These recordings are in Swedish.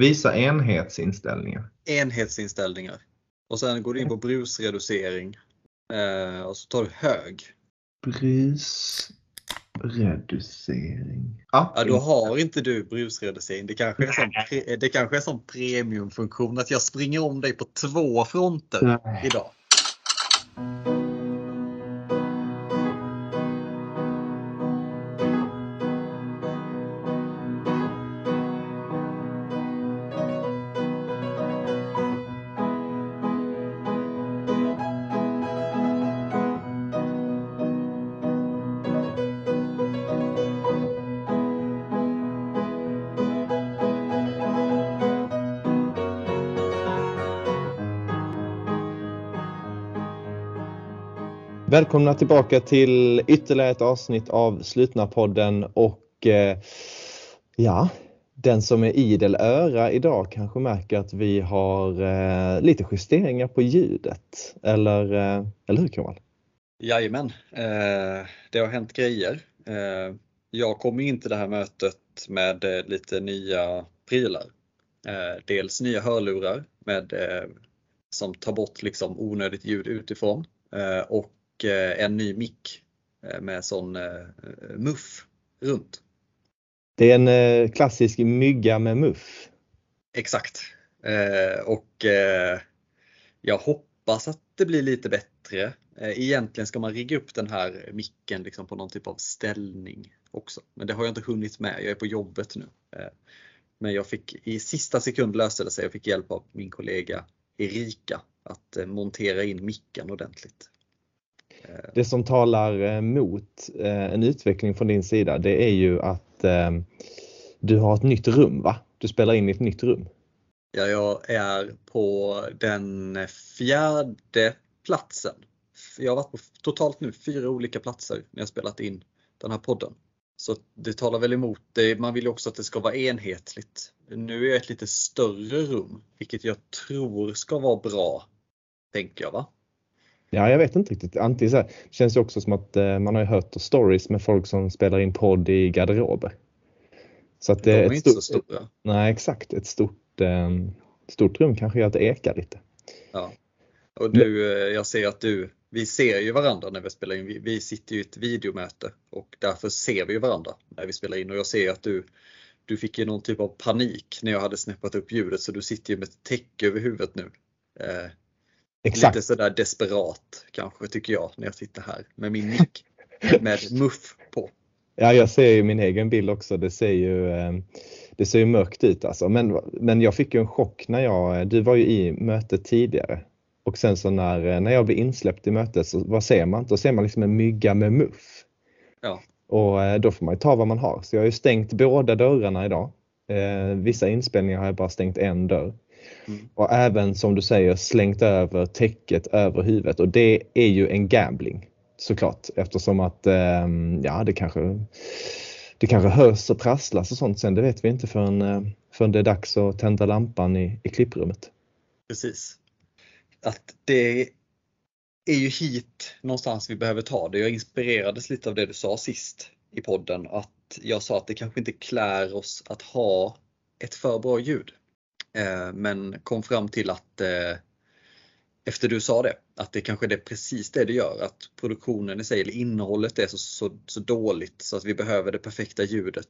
Visa enhetsinställningar. Enhetsinställningar. Och sen går du in på brusreducering. Eh, och så tar du hög. Brusreducering. Ja, då har inte du brusreducering. Det kanske är som, pre- det kanske är som premiumfunktion att jag springer om dig på två fronter Nej. idag. Välkomna tillbaka till ytterligare ett avsnitt av Slutna podden och eh, ja, den som är idel öra idag kanske märker att vi har eh, lite justeringar på ljudet. Eller, eh, eller hur Kamal? Jajamän, eh, det har hänt grejer. Eh, jag kom in till det här mötet med eh, lite nya prylar. Eh, dels nya hörlurar med, eh, som tar bort liksom onödigt ljud utifrån eh, och eh, en ny mick eh, med sån eh, muff runt. Det är en klassisk mygga med muff. Exakt. Och jag hoppas att det blir lite bättre. Egentligen ska man rigga upp den här micken liksom på någon typ av ställning också. Men det har jag inte hunnit med. Jag är på jobbet nu. Men jag fick i sista sekund lösa det sig. Jag fick hjälp av min kollega Erika att montera in micken ordentligt. Eh, det som talar eh, mot eh, en utveckling från din sida det är ju att du har ett nytt rum va? Du spelar in i ett nytt rum. Ja, jag är på den fjärde platsen. Jag har varit på totalt nu fyra olika platser när jag spelat in den här podden. Så det talar väl emot det. Man vill ju också att det ska vara enhetligt. Nu är jag i ett lite större rum, vilket jag tror ska vara bra. Tänker jag va? Ja, jag vet inte riktigt. Antingen så här, det känns ju också som att eh, man har hört stories med folk som spelar in podd i garderober. Så att De det är är ett inte så stora. nej exakt, ett stort, eh, stort rum kanske gör att det ekar lite. Ja. Och du, eh, jag ser att du, vi ser ju varandra när vi spelar in. Vi, vi sitter ju i ett videomöte och därför ser vi ju varandra när vi spelar in och jag ser att du, du fick ju någon typ av panik när jag hade snäppat upp ljudet så du sitter ju med ett täcke över huvudet nu. Eh, Exakt. Lite sådär desperat kanske tycker jag när jag sitter här med min mick med muff på. Ja, jag ser ju min egen bild också. Det ser ju, eh, det ser ju mörkt ut alltså. Men, men jag fick ju en chock när jag, du var ju i mötet tidigare. Och sen så när, eh, när jag blev insläppt i mötet så vad ser man? Då ser man liksom en mygga med muff. Ja. Och eh, då får man ju ta vad man har. Så jag har ju stängt båda dörrarna idag. Eh, vissa inspelningar har jag bara stängt en dörr. Mm. Och även som du säger slängt över täcket över huvudet och det är ju en gambling såklart eftersom att eh, ja det kanske det kanske hörs och prasslas och sånt sen det vet vi inte förrän, eh, förrän det är dags att tända lampan i, i klipprummet. Precis. Att det är ju hit någonstans vi behöver ta det. Jag inspirerades lite av det du sa sist i podden. Att jag sa att det kanske inte klär oss att ha ett för bra ljud. Eh, men kom fram till att eh, efter du sa det, att det kanske är det precis det det gör. Att produktionen i sig, eller innehållet är så, så, så dåligt så att vi behöver det perfekta ljudet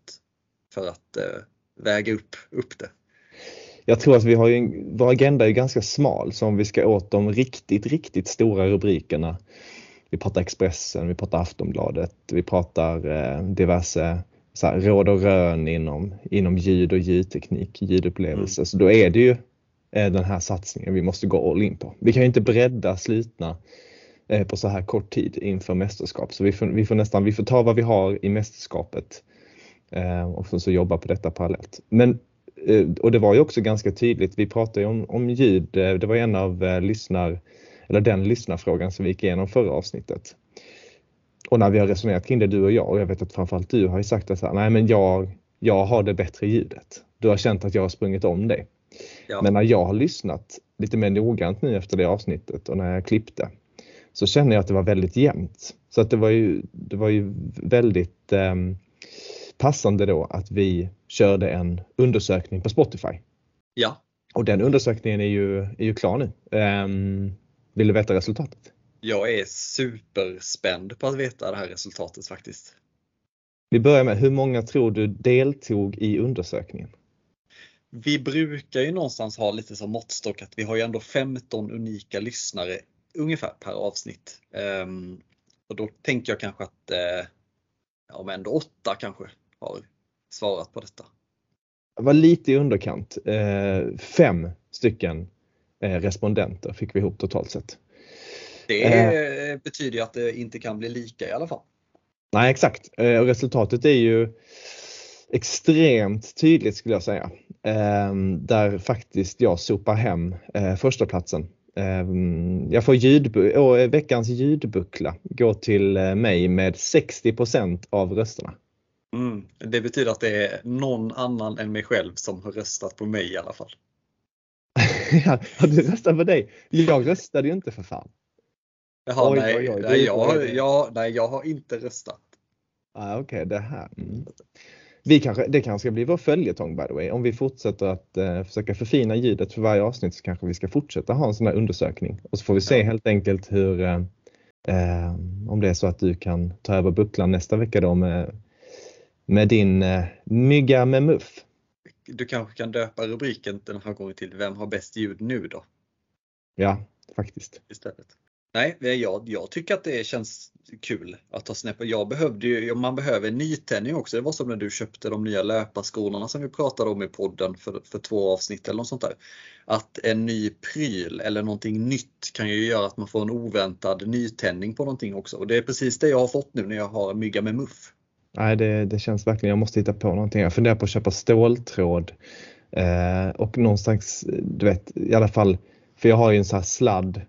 för att eh, väga upp, upp det. Jag tror att vi har ju, en- vår agenda är ganska smal så om vi ska åt de riktigt, riktigt stora rubrikerna. Vi pratar Expressen, vi pratar Aftonbladet, vi pratar eh, diverse så här, råd och rön inom, inom ljud och ljudteknik, ljudupplevelse. Så då är det ju eh, den här satsningen vi måste gå all in på. Vi kan ju inte bredda slutna eh, på så här kort tid inför mästerskap. Så vi får, vi får nästan vi får ta vad vi har i mästerskapet eh, och sen så jobba på detta parallellt. Men och det var ju också ganska tydligt, vi pratade ju om, om ljud, det var en av lyssnar, eller den lyssnarfrågan som vi gick igenom förra avsnittet. Och när vi har resonerat kring det du och jag, och jag vet att framförallt du har ju sagt att så här, nej men jag, jag har det bättre ljudet. Du har känt att jag har sprungit om dig. Ja. Men när jag har lyssnat lite mer noggrant nu efter det avsnittet och när jag klippte så känner jag att det var väldigt jämnt. Så att det var ju, det var ju väldigt ehm, passande då att vi körde en undersökning på Spotify. Ja, Och den undersökningen är ju, är ju klar nu. Ehm, vill du veta resultatet? Jag är superspänd på att veta det här resultatet faktiskt. Vi börjar med, hur många tror du deltog i undersökningen? Vi brukar ju någonstans ha lite som måttstock att vi har ju ändå 15 unika lyssnare ungefär per avsnitt. Ehm, och då tänker jag kanske att eh, ja, men ändå åtta kanske har svarat på detta. Det var lite i underkant. Eh, fem stycken eh, respondenter fick vi ihop totalt sett. Det eh. betyder ju att det inte kan bli lika i alla fall. Nej exakt, eh, och resultatet är ju extremt tydligt skulle jag säga. Eh, där faktiskt jag sopar hem eh, första platsen. Jag får ljud, veckans ljudbuckla går till mig med 60% av rösterna. Mm. Det betyder att det är någon annan än mig själv som har röstat på mig i alla fall. ja, du röstar på dig? Jag röstade ju inte för fan. Jaha, oj, nej, oj, oj, nej, jag, jag, nej, jag har inte röstat. Ah, Okej, okay, det här. Mm. Vi kanske, det kanske ska bli vår följetong by the way. Om vi fortsätter att uh, försöka förfina ljudet för varje avsnitt så kanske vi ska fortsätta ha en sån här undersökning. Och så får vi se ja. helt enkelt hur, uh, uh, om det är så att du kan ta över bucklan nästa vecka då med, med din mygga med muff. Du kanske kan döpa rubriken den här gången till Vem har bäst ljud nu då? Ja, faktiskt. Istället. Nej, jag, jag tycker att det känns kul att ta snäpp. Jag behövde ju, man behöver nytändning också. Det var som när du köpte de nya löparskolorna som vi pratade om i podden för, för två avsnitt eller något sånt där. Att en ny pryl eller någonting nytt kan ju göra att man får en oväntad nytändning på någonting också. Och det är precis det jag har fått nu när jag har mygga med muff. Nej, det, det känns verkligen, jag måste hitta på någonting. Jag funderar på att köpa ståltråd eh, och någonstans, du vet, i alla fall, för jag har ju en sån här sladd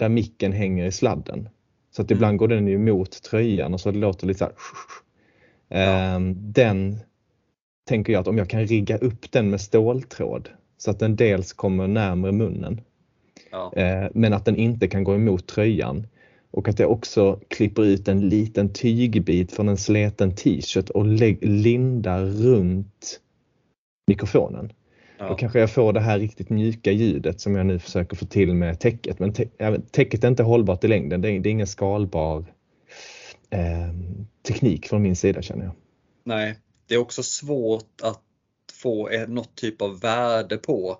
där micken hänger i sladden. Så att mm. ibland går den ju mot tröjan och så det låter lite så här. Ja. Ehm, den tänker jag att om jag kan rigga upp den med ståltråd så att den dels kommer närmre munnen. Ja. Eh, men att den inte kan gå emot tröjan. Och att jag också klipper ut en liten tygbit från en sleten t-shirt och lindar runt mikrofonen. Ja. Då kanske jag får det här riktigt mjuka ljudet som jag nu försöker få till med täcket. Men täcket är inte hållbart i längden. Det är, det är ingen skalbar eh, teknik från min sida känner jag. Nej, det är också svårt att få något typ av värde på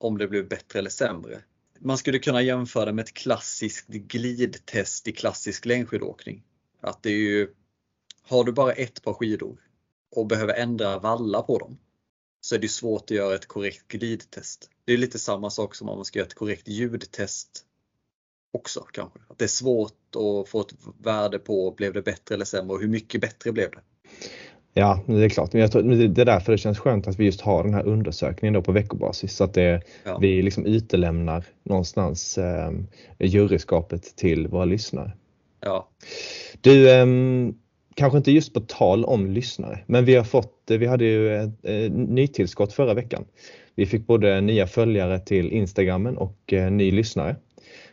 om det blir bättre eller sämre. Man skulle kunna jämföra med ett klassiskt glidtest i klassisk längdskidåkning. Att det är ju, har du bara ett par skidor och behöver ändra valla på dem så är det svårt att göra ett korrekt glidtest. Det är lite samma sak som om man ska göra ett korrekt ljudtest också kanske. Att det är svårt att få ett värde på blev det bättre eller sämre och hur mycket bättre blev det? Ja, det är klart. Men jag tror, det är därför det känns skönt att vi just har den här undersökningen då på veckobasis så att det, ja. vi liksom utelämnar någonstans eh, juryskapet till våra lyssnare. Ja. Du, eh, kanske inte just på tal om lyssnare, men vi har fått, vi hade ju ett, ett nytillskott förra veckan. Vi fick både nya följare till Instagrammen och eh, ny lyssnare.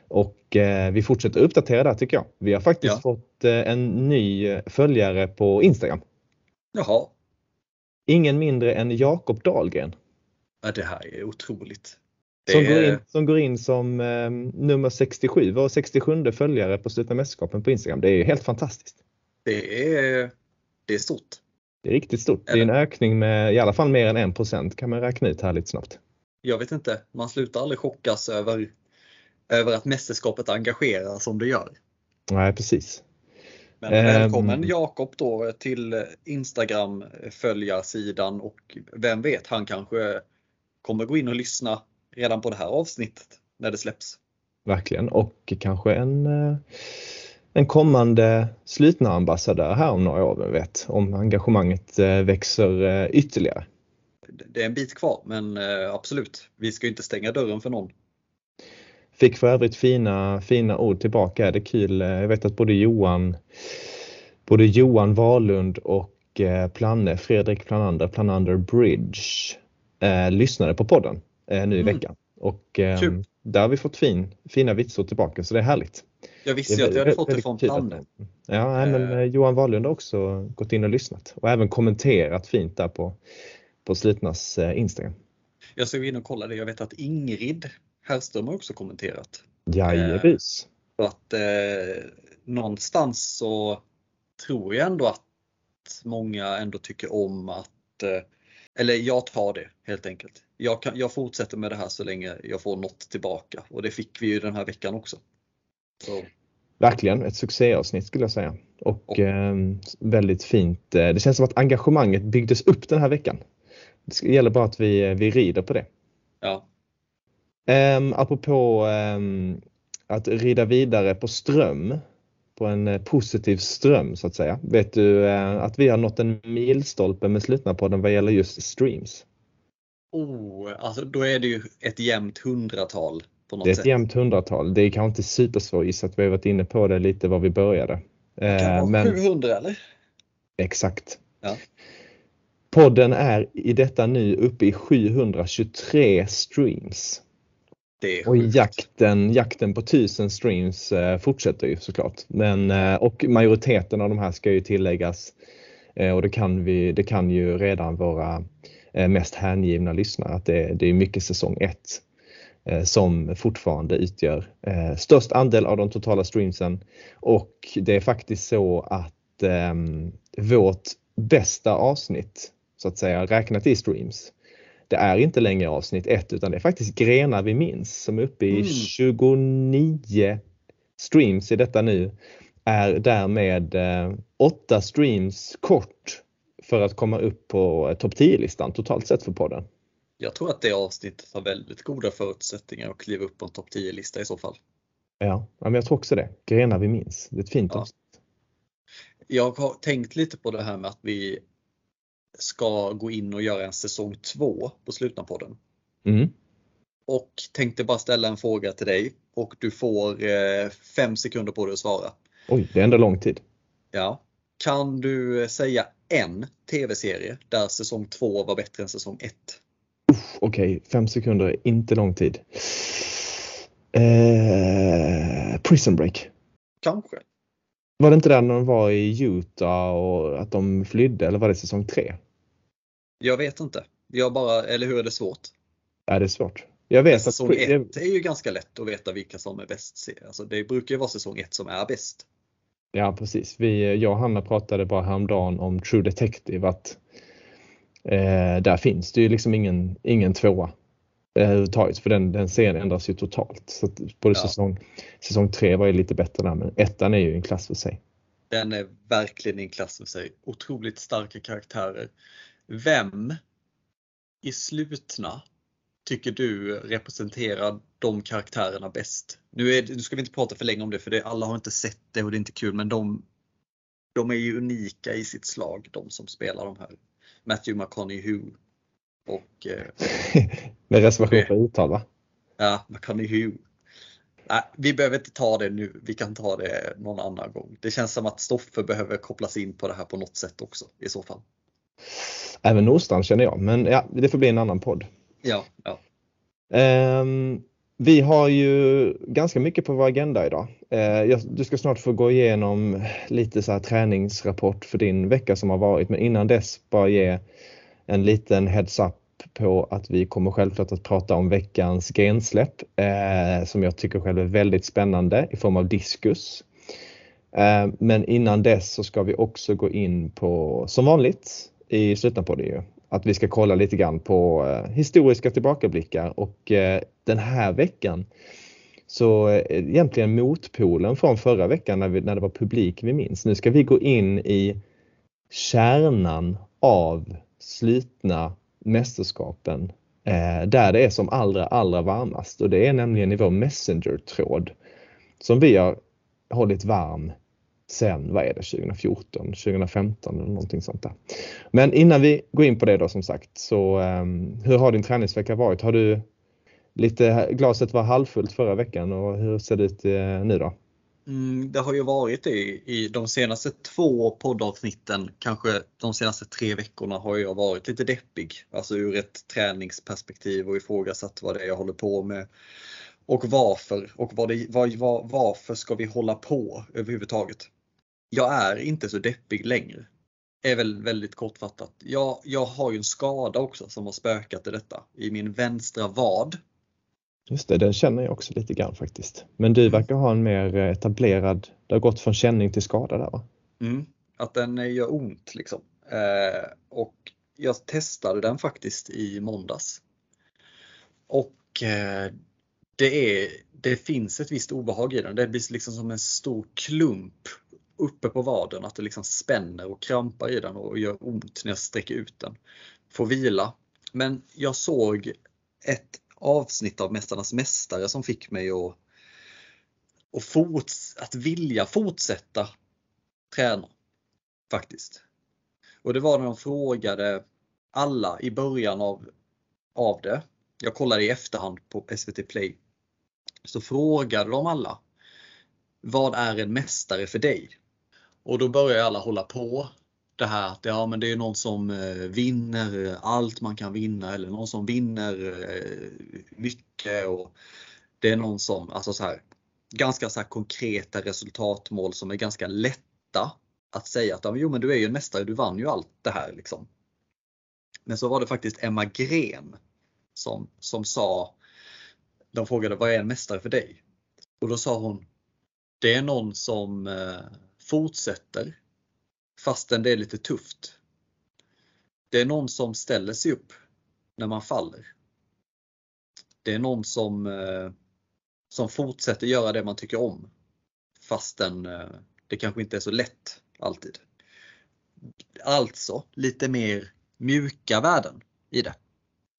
Och eh, vi fortsätter uppdatera där tycker jag. Vi har faktiskt ja. fått eh, en ny följare på Instagram. Jaha. Ingen mindre än Jakob Dahlgren. Ja, det här är otroligt. Det som, går in, som går in som eh, nummer 67, var 67 följare på Slutna mästerskapen på Instagram. Det är helt fantastiskt. Det är, det är stort. Det är riktigt stort. Eller? Det är en ökning med i alla fall mer än 1% kan man räkna ut här lite snabbt. Jag vet inte, man slutar aldrig chockas över, över att mästerskapet engagerar som det gör. Nej, precis. Men välkommen um, Jakob då till Instagram följarsidan och vem vet, han kanske kommer gå in och lyssna redan på det här avsnittet när det släpps. Verkligen och kanske en eh, en kommande slutna ambassadör här om några år, vem vet, om engagemanget eh, växer eh, ytterligare. Det är en bit kvar men eh, absolut, vi ska inte stänga dörren för någon. Fick för övrigt fina, fina ord tillbaka, det är kul. Jag vet att både Johan, både Johan Wahlund och Planne, Fredrik Planander, Planander Bridge, eh, lyssnade på podden eh, nu i mm. veckan. Och eh, där har vi fått fin, fina vitsord tillbaka så det är härligt. Jag visste ju att jag hade fått det från Planne. Ja, men uh, Johan Wahllund har också gått in och lyssnat och även kommenterat fint där på, på Slitnas uh, Instagram. Jag gå in och kolla det. Jag vet att Ingrid Herrström har också kommenterat. Jajebus. Så att eh, någonstans så tror jag ändå att många ändå tycker om att, eh, eller jag tar det helt enkelt. Jag, kan, jag fortsätter med det här så länge jag får något tillbaka och det fick vi ju den här veckan också. Så. Verkligen ett succéavsnitt skulle jag säga. Och, eh, väldigt fint. Eh, Det känns som att engagemanget byggdes upp den här veckan. Det gäller bara att vi, vi rider på det. Ja, Um, apropå ehm, att rida vidare på ström, på en eh, positiv ström så att säga. Vet du eh, att vi har nått en milstolpe med Slutna-podden vad gäller just streams? oh, alltså då är det ju ett jämnt hundratal på något Det är ett sätt. jämnt hundratal. Det är kanske inte supersvårt gissa att vi har varit inne på det lite var vi började. Kan det Eh, vara men 700 eller? exakt. Ja. Podden är i detta nu uppe i 723 streams. Det är Och jakten, jakten på 1000 streams eh, fortsätter ju såklart. Men, eh, och majoriteten av de här ska ju tilläggas och det kan, vi, det kan ju redan våra mest hängivna lyssnare att det, det är mycket säsong 1 eh, som fortfarande utgör eh, störst andel av de totala streamsen. Och det är faktiskt så att eh, vårt bästa avsnitt så att säga räknat i streams det är inte längre avsnitt 1 utan det är faktiskt Grenar vi minns som är uppe i Mm. 29 streams i detta nu. Är därmed eh, 8 streams kort för att komma upp på eh, topp 10-listan totalt sett för podden. Jag tror att det avsnittet har väldigt goda förutsättningar att kliva upp på en topp 10-lista i så fall. Ja, men jag tror också det. Grenar vi minns. Det är ett fint Ja. avsnitt. Jag har tänkt lite på det här med att vi ska gå in och göra en säsong 2 på Slutna-podden. Mm. Och tänkte bara ställa en fråga till dig och du får eh, fem sekunder på dig att svara. Oj, det är ändå lång tid. Ja. Kan du säga en tv-serie där säsong 2 var bättre än säsong 1? Okej, fem sekunder är inte lång tid. Eh, prison Break. Kanske. Var det inte där när de var i Utah och att de flydde eller var det säsong 3? Jag vet inte. Jag bara, eller hur är det svårt? Ja, det är svårt. Jag vet att Säsong 1 är ju ganska lätt att veta vilka som är bäst. Alltså det brukar ju vara säsong 1 som är bäst. Ja precis. Vi, jag och Hanna pratade bara häromdagen om True Detective att eh, där finns det ju liksom ingen, ingen tvåa överhuvudtaget för den, den serien ändras ju totalt. Så både Ja. säsong, säsong tre var ju lite bättre där men ettan är ju en klass för sig. Den är verkligen en klass för sig. Otroligt starka karaktärer. Vem i slutna tycker du representerar de karaktärerna bäst? Nu, är, nu ska vi inte prata för länge om det för det, alla har inte sett det och det är inte kul men de, de är ju unika i sitt slag de som spelar de här. Matthew McConaughey och eh, Med reservation för uttal va? ja, McConaughey. Nej, vi behöver inte ta det nu. Vi kan ta det någon annan gång. Det känns som att Stoffe behöver kopplas in på det här på något sätt också i så fall. Även Nordstrand känner jag men ja, det får bli en annan podd. Ja, ja. Ehm, vi har ju ganska mycket på vår agenda idag. Eh, jag, du ska snart få gå igenom lite så här träningsrapport för din vecka som har varit men innan dess bara ge en liten heads up på att vi kommer självklart att prata om veckans grensläpp eh, som jag tycker själv är väldigt spännande i form av diskus. Eh, men innan dess så ska vi också gå in på, som vanligt i slutna på det ju, att vi ska kolla lite grann på eh, historiska tillbakablickar och eh, den här veckan så eh, egentligen motpolen från förra veckan när, vi, när det var publik vi minns. Nu ska vi gå in i kärnan av slutna mästerskapen eh, där det är som allra allra varmast och det är nämligen i vår Messenger-tråd som vi har hållit varm sen, vad är det, 2014, 2015 eller någonting sånt där. Men innan vi går in på det då som sagt, så um, hur har din träningsvecka varit? Har du lite, glaset var halvfullt förra veckan och hur ser det ut eh, nu då? Mm, det har ju varit det i de senaste två poddavsnitten, kanske de senaste tre veckorna har jag varit lite deppig. Alltså ur ett träningsperspektiv och ifrågasatt vad det är jag håller på med. Och varför och vad det, var, var, varför ska vi hålla på överhuvudtaget? Jag är inte så deppig längre. är väl väldigt kortfattat. Jag, jag har ju en skada också som har spökat i detta, i min vänstra vad. Just det, den känner jag också lite grann faktiskt. Men du verkar ha en mer etablerad, det har gått från känning till skada där va? Mm, att den eh, gör ont liksom. Eh, och jag testade den faktiskt i måndags. Och eh, det, är, det finns ett visst obehag i den. Det blir liksom som en stor klump uppe på vaden, att det liksom spänner och krampar i den och gör ont när jag sträcker ut den. Får vila. Men jag såg ett avsnitt av Mästarnas Mästare som fick mig att, att, forts, att vilja fortsätta träna. Faktiskt. Och det var när de frågade alla i början av, av det. Jag kollade i efterhand på SVT Play. Så frågade de alla. Vad är en mästare för dig? Och då börjar alla hålla på det här att ja, men det är någon som eh, vinner eh, allt man kan vinna eller någon som vinner eh, mycket. Och det är någon som, alltså så här, ganska så här konkreta resultatmål som är ganska lätta att säga att jo, men du är ju en mästare, du vann ju allt det här. Liksom. Men så var det faktiskt Emma Gren som, som sa, de frågade vad är en mästare för dig? Och då sa hon, det är någon som eh, fortsätter fastän det är lite tufft. Det är någon som ställer sig upp när man faller. Det är någon som, eh, som fortsätter göra det man tycker om fastän eh, det kanske inte är så lätt alltid. Alltså lite mer mjuka värden i det.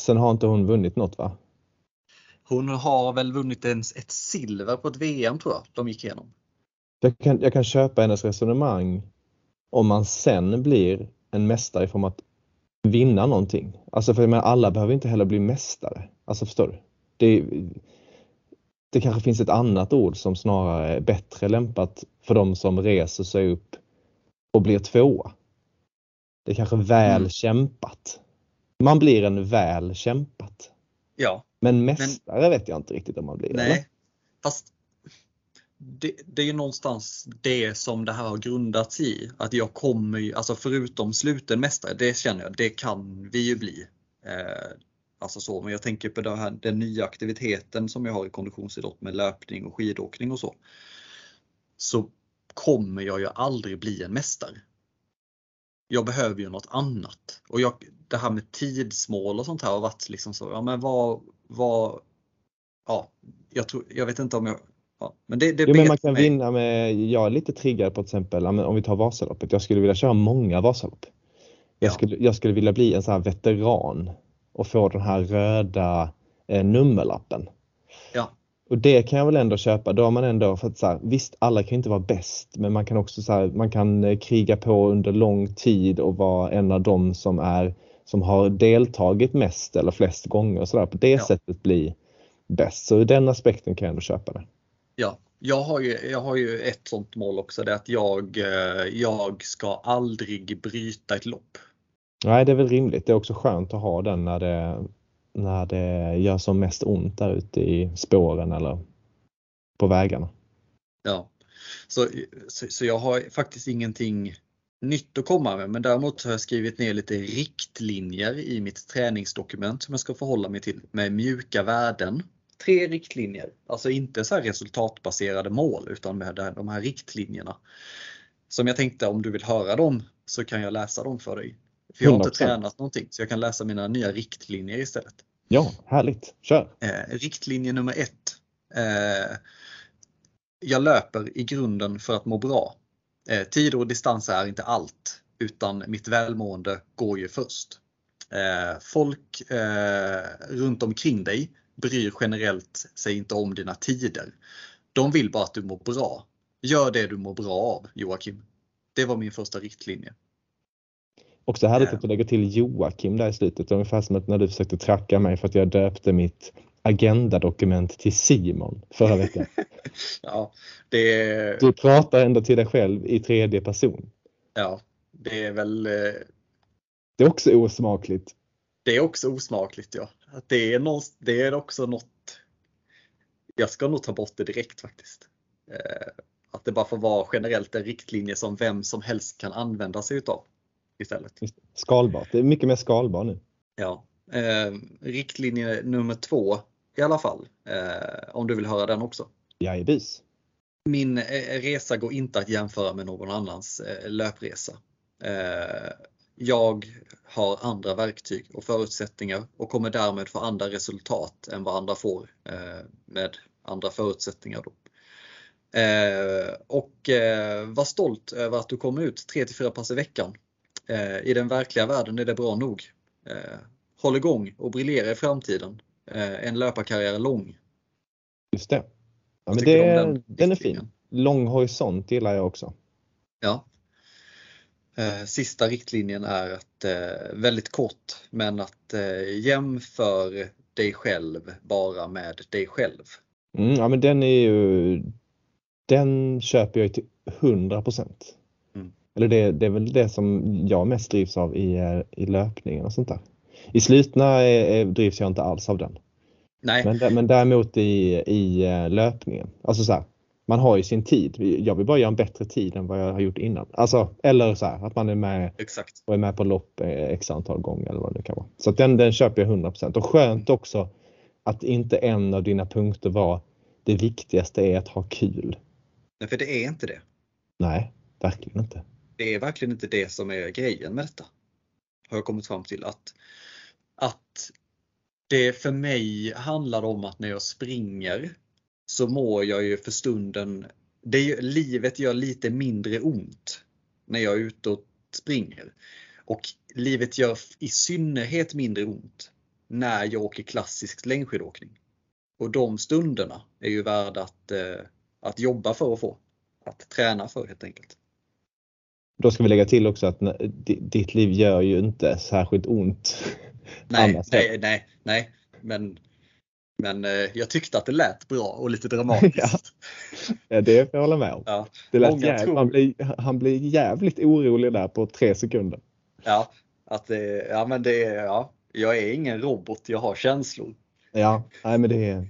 Sen har inte hon vunnit något va? Hon har väl vunnit ens ett silver på ett VM tror jag de gick igenom. Jag kan, jag kan köpa hennes resonemang om man sen blir en mästare i form att vinna någonting. Alltså för menar, alla behöver inte heller bli mästare. Alltså förstår du? Det, det kanske finns ett annat ord som snarare är bättre lämpat för de som reser sig upp och blir tvåa. Det är kanske väl mm. kämpat. Man blir en väl kämpat. Ja. Men mästare men, vet jag inte riktigt om man blir. Nej, eller? fast det, det, är någonstans det som det här har grundats i. Att jag kommer ju, alltså förutom sluten mästare, det känner jag, det kan vi ju bli. Eh, alltså så, men jag tänker på den, här, den nya aktiviteten som jag har i konditionsidrott med löpning och skidåkning och så. Så kommer jag ju aldrig bli en mästare. Jag behöver ju något annat. Och jag, det här med tidsmål och sånt här har varit liksom så, ja men vad, vad ja, jag, tror, jag vet inte om jag Ja, men det, det jo, men man kan vinna med, jag är lite triggad på till exempel, om vi tar Vasaloppet, jag skulle vilja köra många Vasalopp. Jag, ja. skulle, jag skulle vilja bli en sån här veteran och få den här röda eh, nummerlappen. Ja. Och det kan jag väl ändå köpa. Då har man ändå, för att så här, visst alla kan inte vara bäst, men man kan också så här, man kan eh, kriga på under lång tid och vara en av dem som är som har deltagit mest eller flest gånger och så där. På det ja. sättet bli bäst. Så ur den aspekten kan jag ändå köpa det. Ja, jag har ju, jag har ju ett sånt mål också, det är att jag, eh, jag ska aldrig bryta ett lopp. Nej, det är väl rimligt. Det är också skönt att ha den när det, när det gör som mest ont där ute i spåren eller på vägarna. Ja, så, så, så jag har faktiskt ingenting nytt att komma med, men däremot har jag skrivit ner lite riktlinjer i mitt träningsdokument som jag ska förhålla mig till med mjuka värden tre riktlinjer. Alltså inte så resultatbaserade mål utan med de här riktlinjerna. Som jag tänkte om du vill höra dem så kan jag läsa dem för dig. För jag har inte tränat någonting så jag kan läsa mina nya riktlinjer istället. Ja, härligt. Kör! Eh, riktlinje nummer ett. Eh, jag löper i grunden för att må bra. Eh, tid och distans är inte allt utan mitt välmående går ju först. Eh, folk eh, runt omkring dig bryr generellt sig inte om dina tider. De vill bara att du mår bra. Gör det du mår bra av Joakim. Det var min första riktlinje. Också härligt att du lägger till Joakim där i slutet. Ungefär som att när du försökte tracka mig för att jag döpte mitt agendadokument till Simon förra veckan. ja, det... Du pratar ändå till dig själv i tredje person. Ja, det är väl... Eh, det är också osmakligt. Det är också osmakligt ja. Att det, är någon, det är också något, jag ska nog ta bort det direkt faktiskt. Eh, att det bara får vara generellt en riktlinje som vem som helst kan använda sig utav. istället. Skalbart, det är mycket mer skalbar nu. Ja. Eh, riktlinje nummer två i alla fall, eh, om du vill höra den också. Jajebus. Min resa går inte att jämföra med någon annans löpresa. Eh, jag har andra verktyg och förutsättningar och kommer därmed få andra resultat än vad andra får med andra förutsättningar. Då. Och var stolt över att du kommer ut 3-4 pass i veckan. I den verkliga världen är det bra nog. Håll igång och briljera i framtiden. En löparkarriär lång. Just det. Ja, men det, den, den är fin. Lång horisont gillar jag också. Ja. Eh, sista riktlinjen är att eh, väldigt kort men att eh, jämför dig själv bara med dig själv. Mm, ja men den är ju den köper jag till 100 procent. Mm. Eller det, det, är väl det som jag mest drivs av i, i löpningen och sånt där. I slutna drivs jag inte alls av den. Nej. Men, men däremot i, i löpningen, alltså så här, man har ju sin tid. Jag vill bara göra en bättre tid än vad jag har gjort innan. Alltså, eller så här, att man är med Exakt. och är med på lopp x antal gånger eller vad det kan vara. Så den, den köper jag 100% och skönt också att inte en av dina punkter var det viktigaste är att ha kul. Nej, för det är inte det. Nej, verkligen inte. Det är verkligen inte det som är grejen med detta. Har jag kommit fram till att, att det för mig handlar om att när jag springer så mår jag ju för stunden, det, livet gör lite mindre ont när jag är ute och springer. Och livet gör i synnerhet mindre ont när jag åker klassisk längdskidåkning. Och de stunderna är ju värda att, eh, att jobba för att få. Att träna för helt enkelt. Då ska vi lägga till också att ditt liv gör ju inte särskilt ont. Nej, nej, nej, nej, men men eh, jag tyckte att det lät bra och lite dramatiskt. ja. det får jag hålla med om. Ja. Det lät jävligt, tror... han, blir, han blir jävligt orolig där på tre sekunder. Ja, att det, ja men det, ja, jag är ingen robot, jag har känslor. Ja, nej, men det är,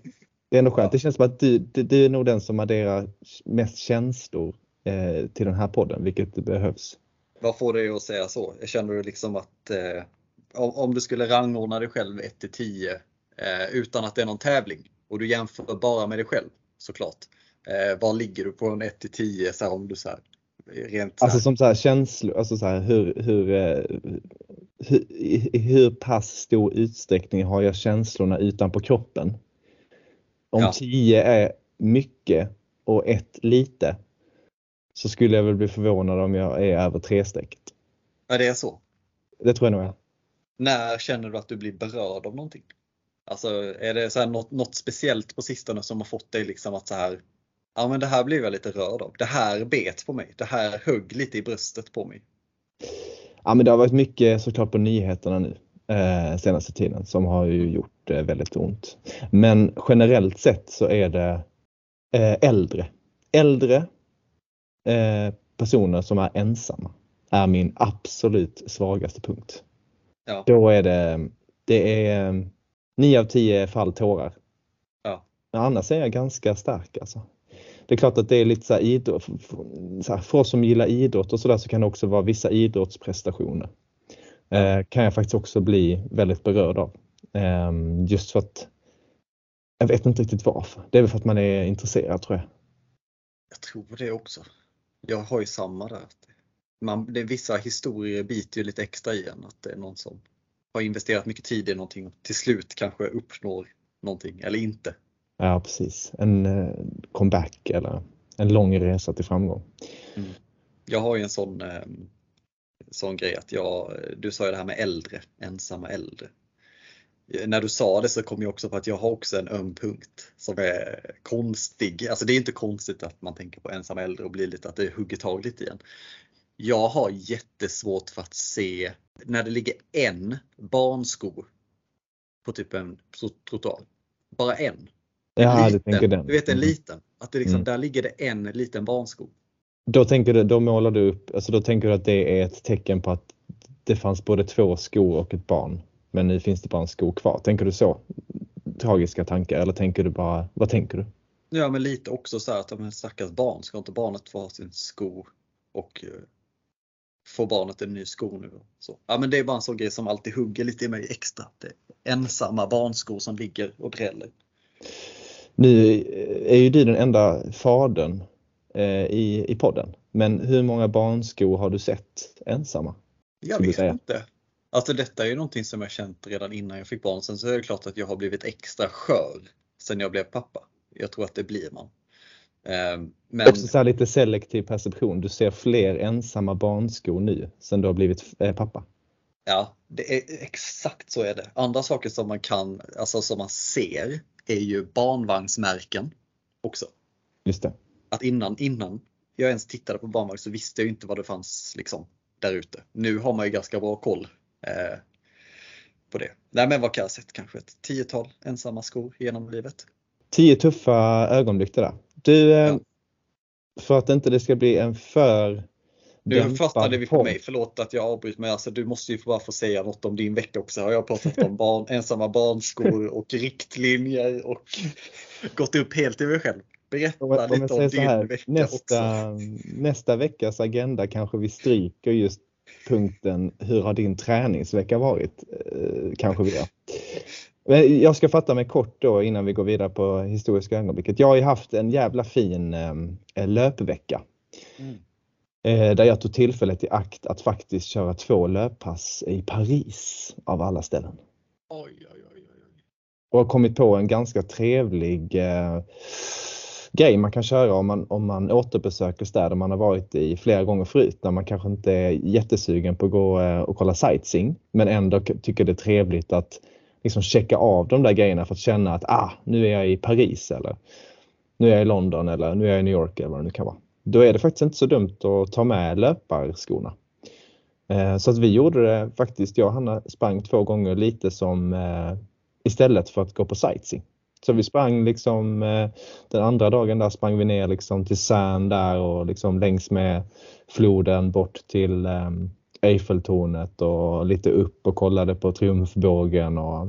det är ändå skönt. Ja. Det känns som att du, du, du är nog den som adderar mest känslor eh, till den här podden, vilket behövs. Vad får dig att säga så? Jag känner du liksom att eh, om, om du skulle rangordna dig själv 1 till 10 eh, utan att det är någon tävling och du jämför bara med dig själv såklart. Eh, var ligger du på en 1 till 10 så här, om du så här, rent så Alltså som så här känslor, alltså så här, hur, hur, eh, hur, i hur pass stor utsträckning har jag känslorna utanpå kroppen? Om ja. 10 är mycket och 1 lite så skulle jag väl bli förvånad om jag är över trestrecket. Ja, det är så? Det tror jag nog är. När känner du att du blir berörd av någonting? Alltså är det så här något, något speciellt på sistone som har fått dig liksom att så här, ja men det här blev jag lite rörd av. Det här bet på mig. Det här högg lite i bröstet på mig. Ja men det har varit mycket såklart på nyheterna nu eh, senaste tiden som har ju gjort eh, väldigt ont. Men generellt sett så är det eh, äldre. Äldre eh, personer som är ensamma är min absolut svagaste punkt. Ja. Då är det, det är 9 av 10 fall tårar. Ja. Men annars är jag ganska stark alltså. Det är klart att det är lite så här idrott, så här, för oss som gillar idrott och sådär så kan det också vara vissa idrottsprestationer. Eh, kan jag faktiskt också bli väldigt berörd av. Eh, just för att jag vet inte riktigt varför. Det är väl för att man är intresserad tror jag. Jag tror det också. Jag har ju samma där. Man, det, vissa historier biter ju lite extra i en. Att det är någon som har investerat mycket tid i någonting och till slut kanske uppnår någonting eller inte. Ja precis, en eh, comeback eller en lång resa till framgång. Mm. Jag har ju en sån, eh, sån grej att jag, du sa ju det här med äldre, ensamma äldre. När du sa det så kom jag också på att jag har också en öm punkt som är konstig. Alltså det är inte konstigt att man tänker på ensamma äldre och blir lite att det hugger tag lite igen. Jag har jättesvårt för att se när det ligger en barnsko på typ en trottoar. Bara en. Ja, liten, du tänker den. Du vet en mm. liten. Att det liksom, mm. där ligger det en liten barnsko. Då tänker du, då målar du upp, alltså då tänker du att det är ett tecken på att det fanns både två skor och ett barn. Men nu finns det bara en sko kvar. Tänker du så? Tragiska tankar eller tänker du bara, vad tänker du? Ja men lite också så här att de stackars barn, ska inte barnet få ha sin sko och eh, får barnet en ny sko nu. Så. Ja, men det är bara en sån grej som alltid hugger lite i mig extra. Det är ensamma barnskor som ligger och dräller. Nu är ju du den enda fadern eh, i, i podden. Men hur många barnskor har du sett ensamma? Jag vet inte. Alltså detta är ju någonting som jag känt redan innan jag fick barn. Sen så är det klart att jag har blivit extra skör sen jag blev pappa. Jag tror att det blir man. Ehm, men... Också så lite selektiv perception. Du ser fler ensamma barnskor nu sen du har blivit eh, pappa. Ja, det är, exakt så är det. Andra saker som man kan, alltså som man ser är ju barnvagnsmärken också. Just det. Att innan, innan jag ens tittade på barnvagn så visste jag inte vad det fanns liksom där ute. Nu har man ju ganska bra koll eh, på det. Nej men vad kan jag ha sett? Kanske ett tiotal ensamma skor genom livet. Tio tuffa ögonblick det där. Du, eh, ja. för att inte det ska bli en för nu fastnade vi på mig, förlåt att jag avbryter men alltså, du måste ju bara få säga något om din vecka också. Har jag pratat om barn, ensamma barnskor och riktlinjer och gått upp helt i mig själv. Berätta om lite om din här, vecka nästa, också. Nästa veckas agenda kanske vi stryker just punkten Hur har din träningsvecka varit? Eh, kanske vi gör. Men jag ska fatta mig kort då innan vi går vidare på historiska ögonblicket. Jag har ju haft en jävla fin eh, löpvecka. Mm. Eh, där jag tog tillfället i akt att faktiskt köra två löppass i Paris av alla ställen. Oj, oj, oj, oj. Och har kommit på en ganska trevlig eh, grej man kan köra om man, om man återbesöker städer man har varit i flera gånger förut när man kanske inte är jättesugen på att gå eh, och kolla sightseeing men ändå tycker det är trevligt att liksom checka av de där grejerna för att känna att ah, nu är jag i Paris eller nu är jag i London eller nu är jag i New York eller vad det nu kan vara. Då är det faktiskt inte så dumt att ta med löparskorna. Eh, så att vi gjorde det faktiskt, jag och Hanna sprang två gånger lite som eh, istället för att gå på sightseeing. Så vi sprang liksom eh, den andra dagen där sprang vi ner liksom till Sand där och liksom längs med floden bort till ehm, Eiffeltornet och lite upp och kollade på Triumfbågen. Och,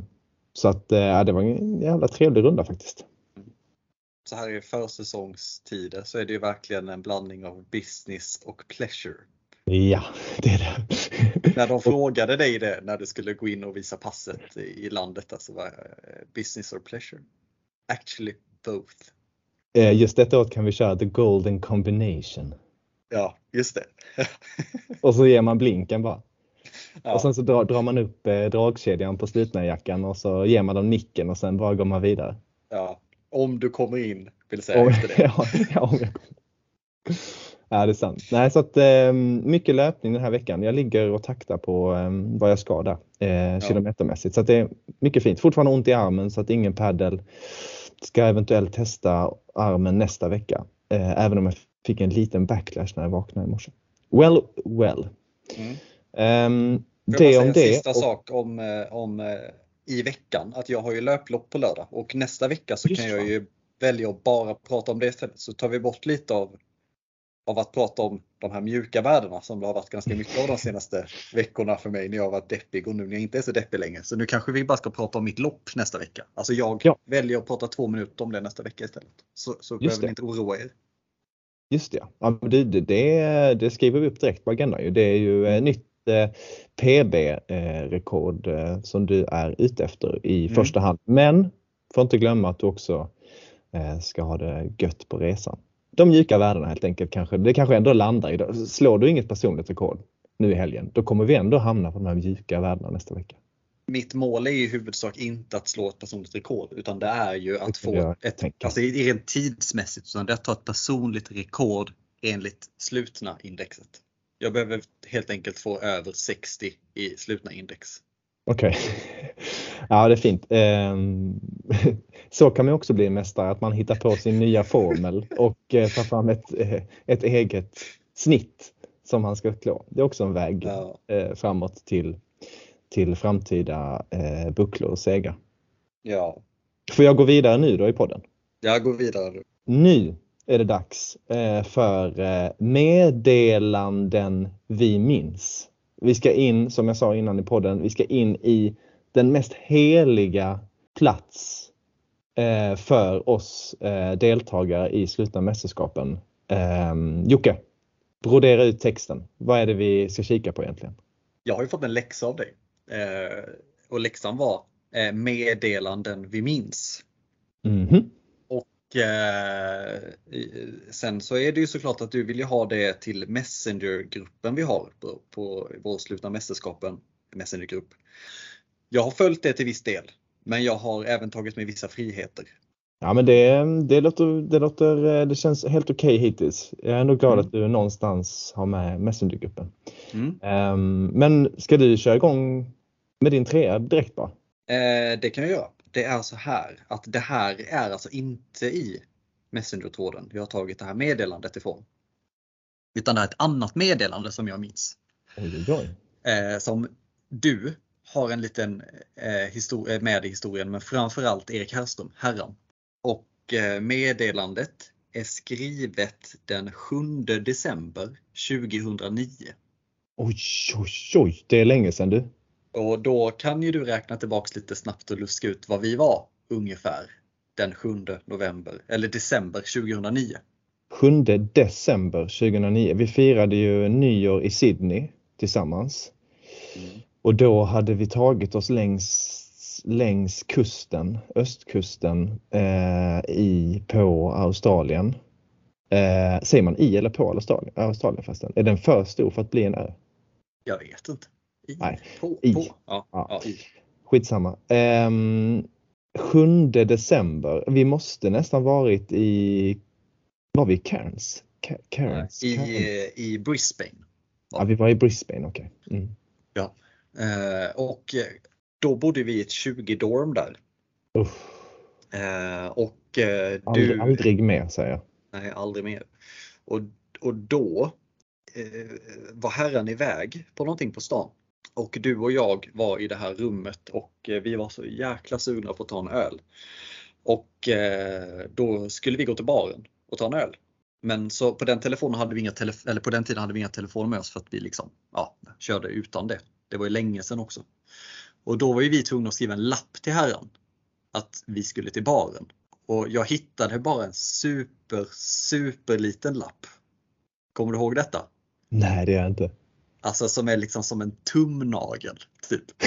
så att ja, det var en jävla trevlig runda faktiskt. Så här i försäsongstider så är det ju verkligen en blandning av business och pleasure. Ja, det är det. när de frågade dig det när du skulle gå in och visa passet i landet, alltså var eh, business or pleasure? Actually both. Eh, just detta året kan vi köra the golden combination. Ja, just det. och så ger man blinken bara. Ja. Och sen så drar, drar man upp eh, dragkedjan på slutna jackan och så ger man dem nicken och sen bara går man vidare. Ja, om du kommer in vill säga om, efter det. Ja, ja, om jag Ja, det är sant. Nej, så att, eh, mycket löpning den här veckan. Jag ligger och taktar på eh, vad jag ska där eh, kilometermässigt. Så det är mycket fint. Fortfarande ont i armen så att ingen paddel. Ska eventuellt testa armen nästa vecka. Eh, även om jag fick en liten backlash när jag vaknade i morse. Well, well. Mm. Um, det om det. En sista och, sak om, eh, om eh, i veckan att jag har ju löplopp på lördag och nästa vecka så kan jag ju välja att bara prata om det istället. Så tar vi bort lite av, av att prata om de här mjuka värdena som det har varit ganska mycket av de senaste veckorna för mig när jag har varit deppig och nu när jag inte är så deppig längre. Så nu kanske vi bara ska prata om mitt lopp nästa vecka. Alltså jag ja. väljer att prata två minuter om det nästa vecka istället. Så, så behöver ni inte oroa er. Just det, ja, det, det, det skriver vi upp direkt på agendan. Det är ju mm. nytt Eh, PB-rekord eh, som du är ute efter i mm. första hand. Men får inte glömma att du också eh, ska ha det gött på resan. De mjuka värdena helt enkelt kanske. Det kanske ändå landar i. Slår du inget personligt rekord nu i helgen, då kommer vi ändå hamna på de här mjuka värdena nästa vecka. Mitt mål är i huvudsak inte att slå ett personligt rekord utan det är ju att få ett, alltså rent tidsmässigt, utan det är att ta ett personligt rekord enligt slutna indexet. Jag behöver helt enkelt få över 60 i slutna index. Okej, okay. ja det är fint. Ehm, så kan man också bli mästare, att man hittar på sin nya formel och eh, tar fram ett, eh, ett eget snitt som man ska klå. Det är också en väg ja. Eh, framåt till, till framtida bucklor och segar. Ja. Får jag gå vidare nu då i podden? Jag går vidare nu. Nu är det dags eh, för eh, meddelanden vi minns. Vi ska in, som jag sa innan i podden, vi ska in i den mest heliga plats eh, för oss deltagare i slutna mästerskapen. Jocke, brodera ut texten. Vad är det vi ska kika på egentligen? Jag har ju fått en läxa av dig. Eh, och läxan var eh, meddelanden vi minns. Mhm. Och eh, sen så är det ju såklart att du vill ju ha det till Messenger-gruppen vi har på, på vår slutna mästerskapen Messenger-grupp. Jag har följt det till viss del, men jag har även tagit mig vissa friheter. Ja men det, det, låter, det, låter, eh, det känns helt okej hittills. Jag är ändå glad Mm. att du någonstans har med Messengergruppen. Mm. Ehm, men ska du köra igång med din trea direkt bara? Eh, det kan jag göra. Det är så här att det här är alltså inte i Messenger-tråden vi har tagit det här meddelandet ifrån. Utan det är ett annat meddelande som jag minns. Oj, oj, eh, som du har en liten eh, med i historien, men framförallt Erik Herrström, herran. Och eh, meddelandet är skrivet den 7 december 2009. Oj, oj, oj, det är länge sedan du. Och då kan ju du räkna tillbaks lite snabbt och luska ut vad vi var ungefär den 7 november eller december 2009. 7 december 2009. Vi firade ju nyår i Sydney tillsammans. Och då hade vi tagit oss längs, längs kusten, östkusten eh, i, på Australien. Eh, säger man i eller på Australien? Australien förresten. Är den för stor för att bli en ö? Jag vet inte. I, Nej, på, i. På. Ja, Ja. ja. i. Skitsamma. Ehm, 7 december. Vi måste nästan varit i, var vi i Cairns? Ca- Cairns? I, Cairns. eh, I Brisbane. Ja, vi var i Brisbane, okej. Mm. Eh, och eh, då bodde vi i ett 20-dorm där. Eh, och eh, aldrig, du, aldrig mer säger jag. nej aldrig mer. Och, och då eh, var herren iväg på någonting på stan. Och du och jag var i det här rummet och vi var så jäkla sugna på att ta en öl. Och då skulle vi gå till baren och ta en öl. Men så på den telefonen hade vi inga telef- eller på den tiden hade vi inga telefoner med oss för att vi liksom, ja, körde utan det. Det var ju länge sedan också. Och då var ju vi tvungna att skriva en lapp till herran att vi skulle till baren. Och jag hittade bara en super, super liten lapp. Kommer du ihåg detta? Nej, det är jag inte. Alltså som är liksom som en tumnagel. Typ.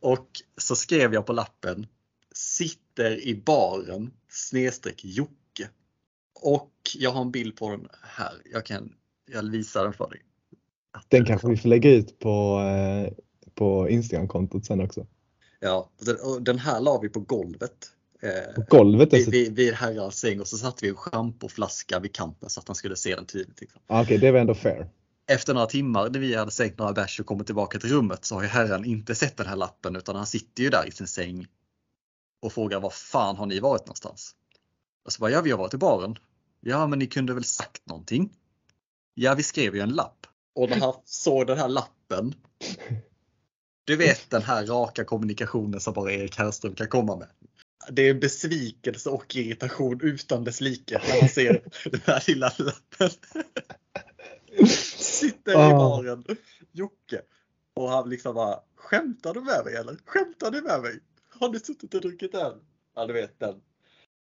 Och så skrev jag på lappen Sitter i baren snedstreck Jocke. Och jag har en bild på den här. Jag kan jag visar den för dig. Den kanske vi får lägga ut på, eh, på Instagram-kontot sen också. Ja, och den- här la vi på golvet. Eh, På golvet dessutom. vid, vid herrans säng och så satte vi en schampoflaska vid kanten så att han skulle se den tydligt. Liksom. Ah, Okej, det var ändå fair. Efter några timmar när vi hade sänkt några bärs och kommit tillbaka till rummet så har ju herren inte sett den här lappen utan han sitter ju där i sin säng och frågar var fan har ni varit någonstans? Och så bara, ja vi har varit i baren. Ja men ni kunde väl sagt någonting? Ja vi skrev ju en lapp. Och när han såg den här lappen. Du vet den här raka kommunikationen som bara Erik Herrström kan komma med. Det är besvikelse och irritation utan dess like när man ser den här lilla lappen. Sitter i Ah. baren, Jocke. Och han liksom bara, skämtar du med mig eller? Skämtar du med mig? Har du suttit och druckit öl? Ja du vet den.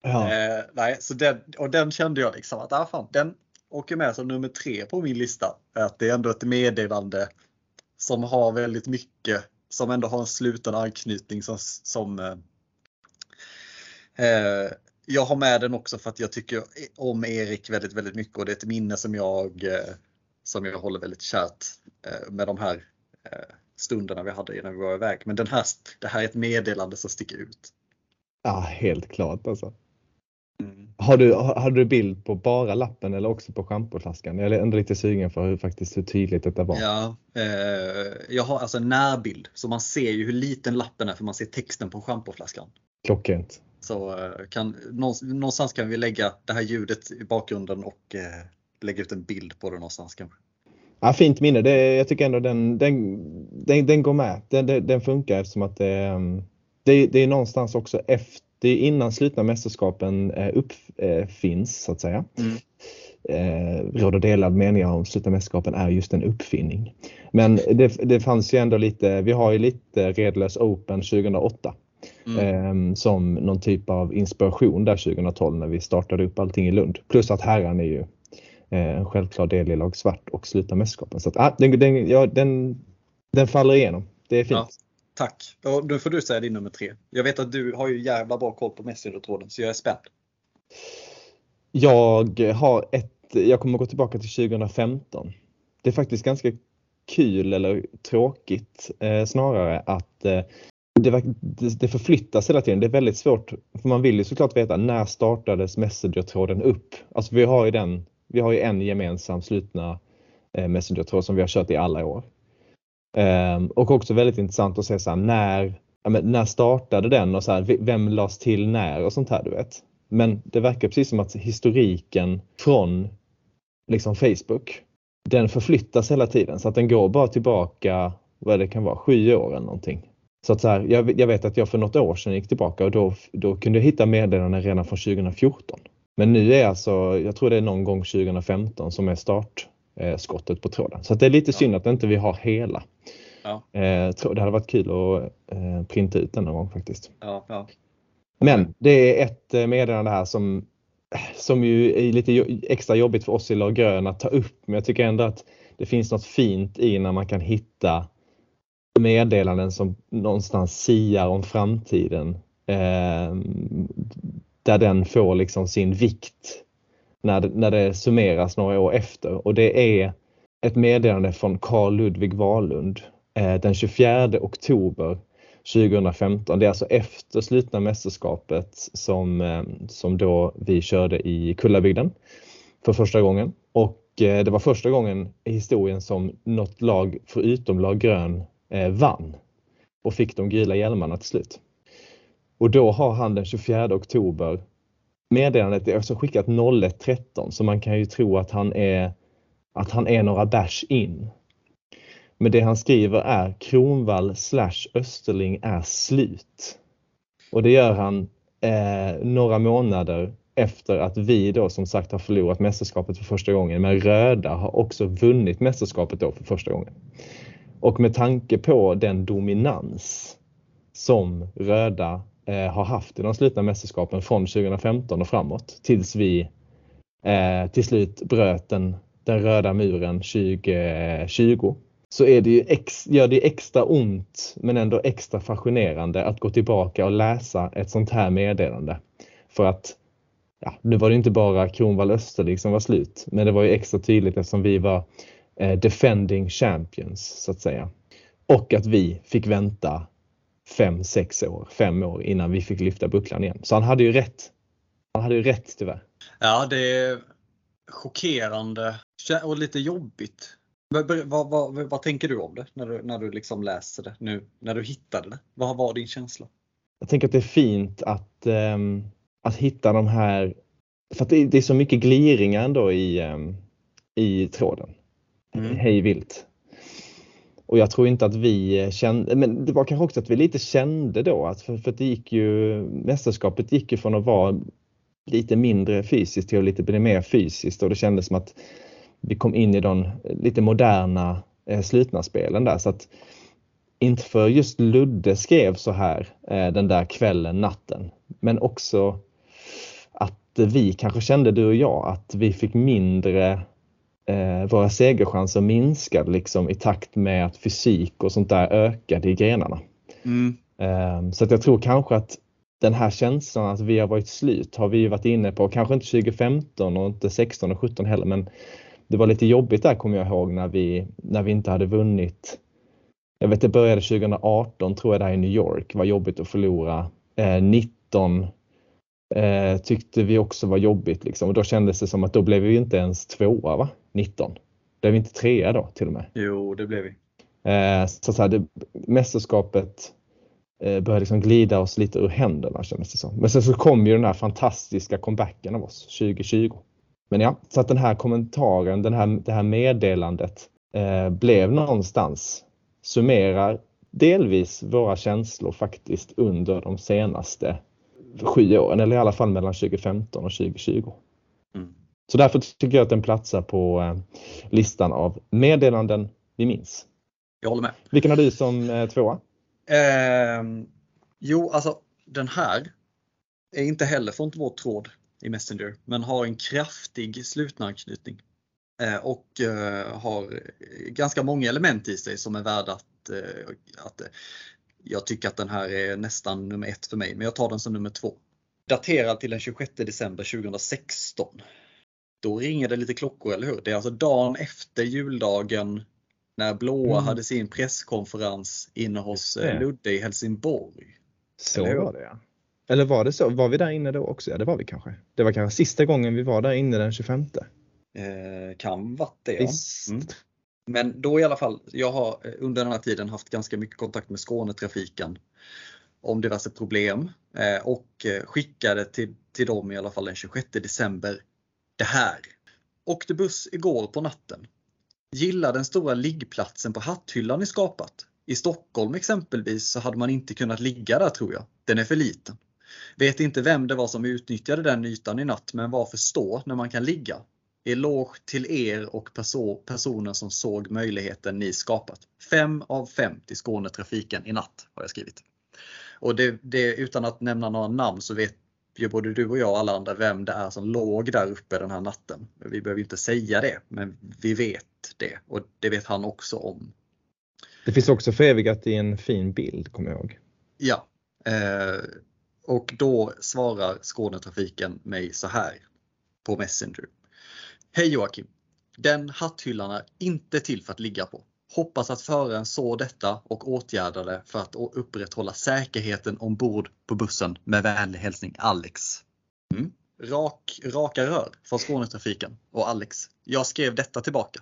Ja. Eh, nej, så den, och den kände jag liksom att ah, fan, den åker med som nummer tre på min lista. Att det är ändå ett meddelande som har väldigt mycket, som ändå har en sluten anknytning som, som eh, eh, jag har med den också för att jag tycker om Erik väldigt, väldigt mycket och det är ett minne som jag, eh, som jag håller väldigt kärt eh, med de här eh, stunderna vi hade innan vi var iväg. Men den här, det här är ett meddelande som sticker ut. ja, helt klart alltså. Mm. Har du, har, hade du bild på bara lappen eller också på schampoflaskan? Jag är ändå lite sugen för hur, faktiskt hur tydligt detta var. Ja, eh, jag har alltså en närbild så man ser ju hur liten lappen är för man ser texten på schampoflaskan. Klockrent. Så eh, kan, någonstans- någonstans kan vi lägga det här ljudet i bakgrunden och eh, lägga ut en bild på det någonstans kanske. Ja, fint minne. Det, jag tycker ändå den, den, den, den går med. Den, den, den funkar eftersom att det, ehm, det, det är någonstans också efter, det är innan slutna mästerskapen eh, uppfinns så att säga. Mm. Eh, råder delad meningar om slutna mästerskapen är just en uppfinning. Men det, det fanns ju ändå lite, vi har ju lite Redlös Open 2008 Mm. eh, som någon typ av inspiration där 2012 när vi startade upp allting i Lund. Plus att herran är ju en självklar del i lag svart och sluta mästerskapen. Så att, ah, den, den, ja, den, den faller igenom. Det är fint. Ja, tack. Och nu får du säga din nummer tre. Jag vet att du har ju jävla bra koll på Messenger-tråden så jag är spänd. Jag har ett, jag kommer gå tillbaka till 2015. Det är faktiskt ganska kul eller tråkigt eh, snarare att eh, det, det förflyttas hela tiden. Det är väldigt svårt, för man vill ju såklart veta när startades Messenger-tråden upp? Alltså vi har ju den, vi har ju en gemensam slutna eh, Messenger-tråd som vi har kört i alla år. Um, och också väldigt intressant att se så här, när, ja, när startade den och så här, vem lades till när och sånt här du vet. Men det verkar precis som att historiken från liksom Facebook, den förflyttas hela tiden så att den går bara tillbaka, vad det kan vara, sju år eller någonting. Så att så här, jag, jag, vet att jag för något år sedan gick tillbaka och då, då kunde jag hitta meddelanden redan från 2014. Men nu är alltså, jag tror det är någon gång 2015 som är start startskottet på tråden. Så det är lite synd att inte vi har hela. Ja. Eh, det hade varit kul att eh, printa ut den någon gång faktiskt. Ja, ja. Men det är ett eh, meddelande här som, som ju är lite extra jobbigt för oss i lag grön att ta upp. Men jag tycker ändå att det finns något fint i när man kan hitta meddelanden som någonstans siar om framtiden. Eh, där den får liksom sin vikt när det, när det summeras några år efter. Och det är ett meddelande från Carl Ludvig Wahlund eh, den 24 oktober 2015. Det är alltså efter slutna mästerskapet som, eh, som då vi körde i Kullabygden för första gången. Och eh, det var första gången i historien som något lag förutom lag grön eh, vann och fick de gula hjälmarna till slut. Och då har han den 24 oktober meddelandet är också skickat 01.13 så man kan ju tro att han är att han är några bärs in. Men det han skriver är Kronvall slash Österling är slut. Och det gör han eh, några månader efter att vi då som sagt har förlorat mästerskapet för första gången. Men röda har också vunnit mästerskapet då för första gången. Och med tanke på den dominans som röda Eh, har haft i de slutna mästerskapen från 2015 och framåt tills vi eh, till slut bröt den, den röda muren 2020 så är det ju ex, gör det extra ont men ändå extra fascinerande att gå tillbaka och läsa ett sånt här meddelande. För att ja, nu var det inte bara Kronwall Österlig som var slut men det var ju extra tydligt eftersom vi var eh, defending champions så att säga. Och att vi fick vänta fem, sex år, fem år innan vi fick lyfta bucklan igen. Så han hade ju rätt. Han hade ju rätt tyvärr. Ja, det är chockerande och lite jobbigt. Vad, vad, vad, vad, tänker du om det när du, när du liksom läser det nu, när du hittade det? Vad var din känsla? Jag tänker att det är fint att, um, att hitta de här, för att det, det, är så mycket gliringar ändå i, um, i tråden mm. hej vilt. Och jag tror inte att vi eh, kände, men det var kanske också att vi lite kände då att för, för det gick ju, mästerskapet gick ju från att vara lite mindre fysiskt till att lite bli mer fysiskt. Och det kändes som att vi kom in i de eh, lite moderna eh, slutna spelen där. Så att inte för just Ludde skrev så här eh, den där kvällen, natten, men också att vi kanske kände du och jag att vi fick mindre eh, våra segerchanser minskade liksom i takt med att fysik och sånt där ökade i grenarna. Mm. Eh, så att jag tror kanske att den här känslan att vi har varit slut har vi varit inne på, kanske inte 2015 och inte 16 och 17 heller, men det var lite jobbigt där kommer jag ihåg när vi, när vi inte hade vunnit. Jag vet det började 2018 tror jag där i New York, var jobbigt att förlora. Eh, 19 eh, tyckte vi också var jobbigt liksom och då kändes det som att då blev vi inte ens tvåa va? 19. Blev vi inte trea då till och med? Jo, det blev vi. Eh, så, så här, det, mästerskapet eh, började liksom glida oss lite ur händerna kändes det som. Men sen så kom ju den här fantastiska comebacken av oss 2020. Men ja, så att den här kommentaren, den här, det här meddelandet eh, blev någonstans, summerar delvis våra känslor faktiskt under de senaste sju åren, eller i alla fall mellan 2015 och 2020. Mm. Så därför tycker jag att den platsar på eh, listan av meddelanden vi minns. Jag håller med. Vilken har du som eh, tvåa? Eh, jo, alltså den här är inte heller från vår tråd i Messenger, men har en kraftig slutna anknytning. Eh, och eh, har ganska många element i sig som är värda att, eh, att jag tycker att den här är nästan nummer ett för mig, men jag tar den som nummer två. Daterad till den 26 december 2016. Då ringer det lite klockor, eller hur? Det är alltså dagen efter juldagen när Blåa Mm. hade sin presskonferens inne hos eh, Ludde i Helsingborg. Så Eller hur? var det ja. Eller var det så? Var vi där inne då också? Ja det var vi kanske. Det var kanske sista gången vi var där inne den 25. Eh, kan varit det. Ja. Mm. Men då i alla fall, jag har eh, under den här tiden haft ganska mycket kontakt med Skånetrafiken om diverse problem eh, och eh, skickade till, till dem i alla fall den 26 december det här. Åkte buss igår på natten. Gillar den stora liggplatsen på hatthyllan ni skapat. I Stockholm exempelvis så hade man inte kunnat ligga där tror jag. Den är för liten. Vet inte vem det var som utnyttjade den ytan i natt men varför stå när man kan ligga? Eloge till er och perso personen som såg möjligheten ni skapat. 5 av 5 till Skånetrafiken i natt har jag skrivit. Och det, det, utan att nämna några namn så vet ju både du och jag och alla andra vem det är som låg där uppe den här natten. Vi behöver inte säga det, men vi vet det och det vet han också om. Det finns också förevigat i en fin bild kommer jag ihåg. Ja, eh, och då svarar Skånetrafiken mig så här på Messenger. Hej Joakim! Den hatthyllan är inte till för att ligga på. Hoppas att föraren såg detta och åtgärdade för att upprätthålla säkerheten ombord på bussen. Med vänlig hälsning Alex. Mm. Rak, raka rör från Skånetrafiken och Alex. Jag skrev detta tillbaka.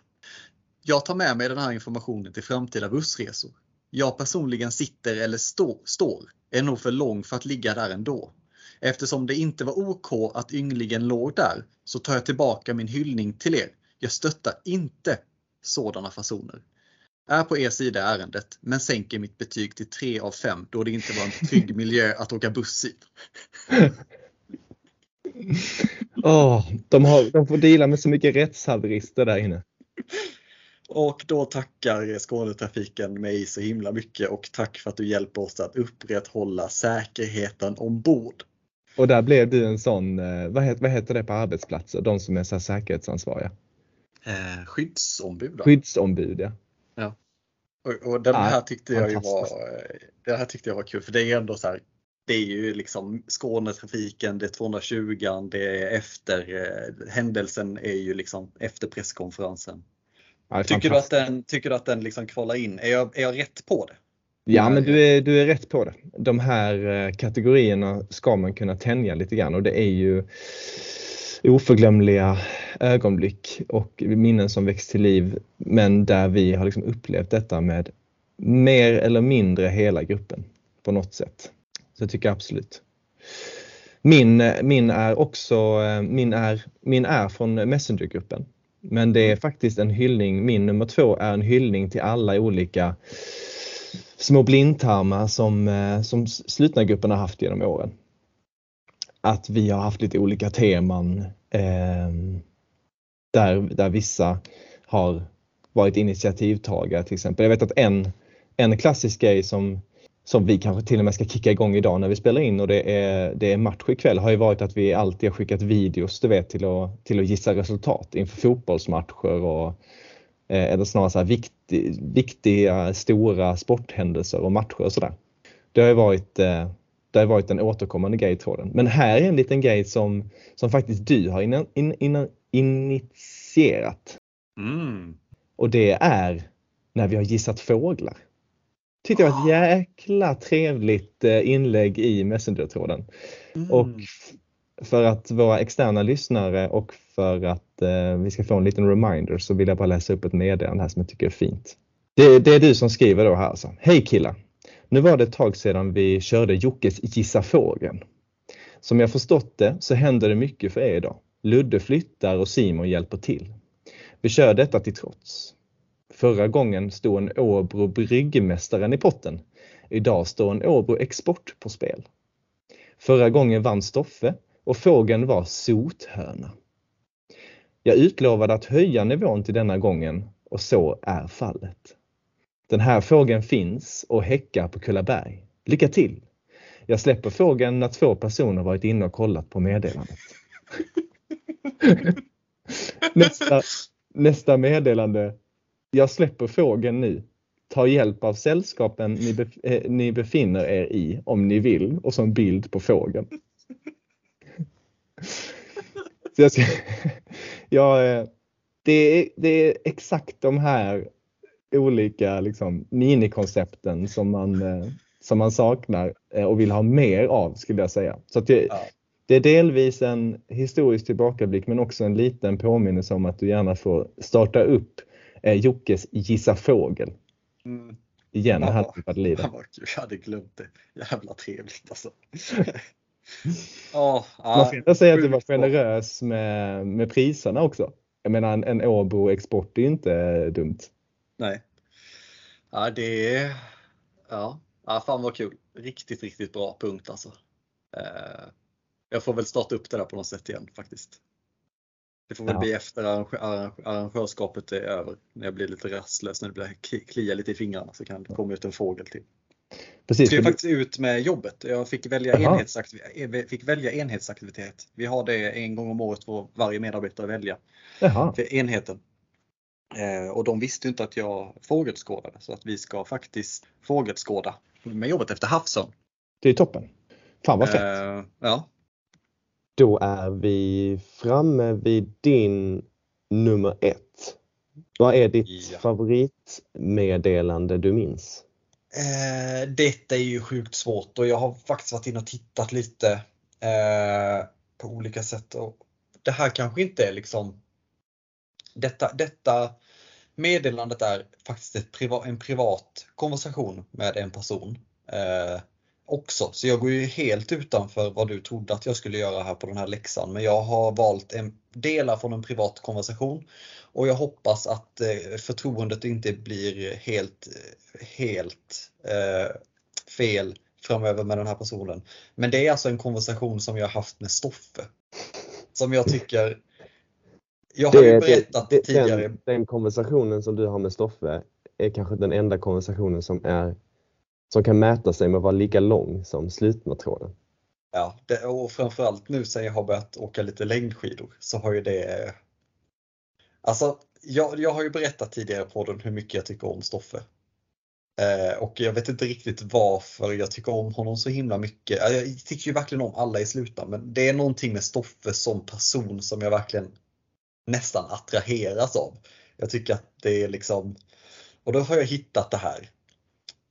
Jag tar med mig den här informationen till framtida bussresor. Jag personligen sitter eller stå, står är nog för lång för att ligga där ändå. Eftersom det inte var OK att ynglingen låg där så tar jag tillbaka min hyllning till er. Jag stöttar inte sådana fasoner. Är på er sida i ärendet men sänker mitt betyg till 3 av 5 då det inte var en trygg miljö att åka buss i. Åh, de, har, de får dela med så mycket rättshaverister där inne. Och då tackar Skånetrafiken mig så himla mycket och tack för att du hjälper oss att upprätthålla säkerheten ombord. Och där blev du en sån, eh, vad heter, vad heter det på arbetsplatser, de som är så säkerhetsansvariga? Eh, skyddsombud. Då. Skyddsombud ja. Och, och den här tyckte jag ju var, eh, det här tyckte jag var kul för det är ändå så här. Det är ju liksom Skånetrafiken, det är 220, det är efter eh, händelsen är ju liksom efter presskonferensen. Tycker du att den, tycker du att den liksom kvalar in? Är jag, är jag rätt på det? Ja men du är, du är rätt på det. De här eh, kategorierna ska man kunna tänja lite grann och det är ju oförglömliga ögonblick och minnen som väcks till liv men där vi har liksom upplevt detta med mer eller mindre hela gruppen på något sätt. Så jag tycker absolut. Min, min är också eh, min är, min är från Messengergruppen. Men det är faktiskt en hyllning, min nummer två är en hyllning till alla olika små blindtarmar som, eh, som slutna gruppen har haft genom åren. Att vi har haft lite olika teman eh, där, där vissa har varit initiativtagare till exempel. Jag vet att en, en klassisk grej som, som vi kanske till och med ska kicka igång idag när vi spelar in och det är, det är match ikväll har ju varit att vi alltid har skickat videos du vet, till, att, till att gissa resultat inför fotbollsmatcher och eh, eller snarare så här viktig, viktiga stora sporthändelser och matcher och sådär. Det har ju varit, eh, det har varit en återkommande grej i tråden. Men här är en liten grej som, som faktiskt du har in, in, in, initierat. Mm. Och det är när vi har gissat fåglar. Tyckte jag var ett jäkla trevligt eh, inlägg i Messenger-tråden. Mm. Och för att våra externa lyssnare och för att eh, vi ska få en liten reminder så vill jag bara läsa upp ett meddelande här som jag tycker är fint. Det, det är du som skriver då här alltså. Hej killar! Nu var det ett tag sedan vi körde Jockes Gissa fågeln. Som jag förstått det så händer det mycket för er idag. Ludde flyttar och Simon hjälper till. Vi kör detta till trots. Förra gången stod en Åbro bryggmästaren i potten. Idag står en Åbro export på spel. Förra gången vann Stoffe och fågeln var sothöna. Jag utlovade att höja nivån till denna gången och så är fallet. Den här fågeln finns och häckar på Kullaberg. Lycka till! Jag släpper fågeln när två personer varit inne och kollat på meddelandet. nästa, nästa meddelande. Jag släpper fågeln nu. Ta hjälp av sällskapen ni, bef eh, ni befinner er i om ni vill och som bild på fågeln. Så jag ska, ja, eh, det, är, det är exakt de här olika liksom, minikoncepten som man, eh, som man saknar eh, och vill ha mer av skulle jag säga. Så det, Ja det är delvis en historisk tillbakablick men också en liten påminnelse om att du gärna får starta upp eh, Jockes Gissa fågel Mm. igen Ja. här vad kul, jag hade glömt det. Jävla trevligt alltså. Ja, Man får ändå säga att du var generös med, med priserna också. Jag menar en, en Åbo export är ju inte dumt. Nej. Ja, det är... Ja, ja fan vad kul. Riktigt, riktigt bra punkt alltså. Eh, jag får väl starta upp det där på något sätt igen faktiskt. Det får väl Ja. bli efter arrangö- arrangö- arrangörskapet är över. När jag blir lite rastlös, när det blir kli- klia lite i fingrarna så kan det komma ut en fågel till. Precis. skrev faktiskt ut med jobbet. Jag fick välja, enhetsaktivitet, fick välja enhetsaktivitet. Vi har det en gång om året för varje medarbetare välja Jaha. för enheten. Eh, och de visste inte att jag fågelskådade så att vi ska faktiskt fågelskåda med jobbet efter havsörn. Det är toppen. Fan vad fett. Eh, ja. Då är vi framme vid din nummer ett. Vad är ditt Ja. favoritmeddelande du minns? Eh, detta är ju sjukt svårt och jag har faktiskt varit inne och tittat lite eh, på olika sätt. Och det här kanske inte är liksom detta, detta meddelandet är faktiskt priva, en privat konversation med en person eh, också. Så jag går ju helt utanför vad du trodde att jag skulle göra här på den här läxan. Men jag har valt en delar från en privat konversation och jag hoppas att eh, förtroendet inte blir helt, helt eh, fel framöver med den här personen. Men det är alltså en konversation som jag haft med Stoffe. Som jag tycker jag har ju berättat tidigare. den, den konversationen som du har med Stoffe är kanske den enda konversationen som, är, som kan mäta sig med att vara lika lång som slutna tråden. Ja, det, och framförallt nu sen jag har börjat åka lite längdskidor så har ju det Alltså, jag, jag har ju berättat tidigare på den hur mycket jag tycker om Stoffe. Eh, och jag vet inte riktigt varför jag tycker om honom så himla mycket. Jag tycker ju verkligen om alla i slutna men det är någonting med Stoffe som person som jag verkligen nästan attraheras av. Jag tycker att det är liksom, och då har jag hittat det här.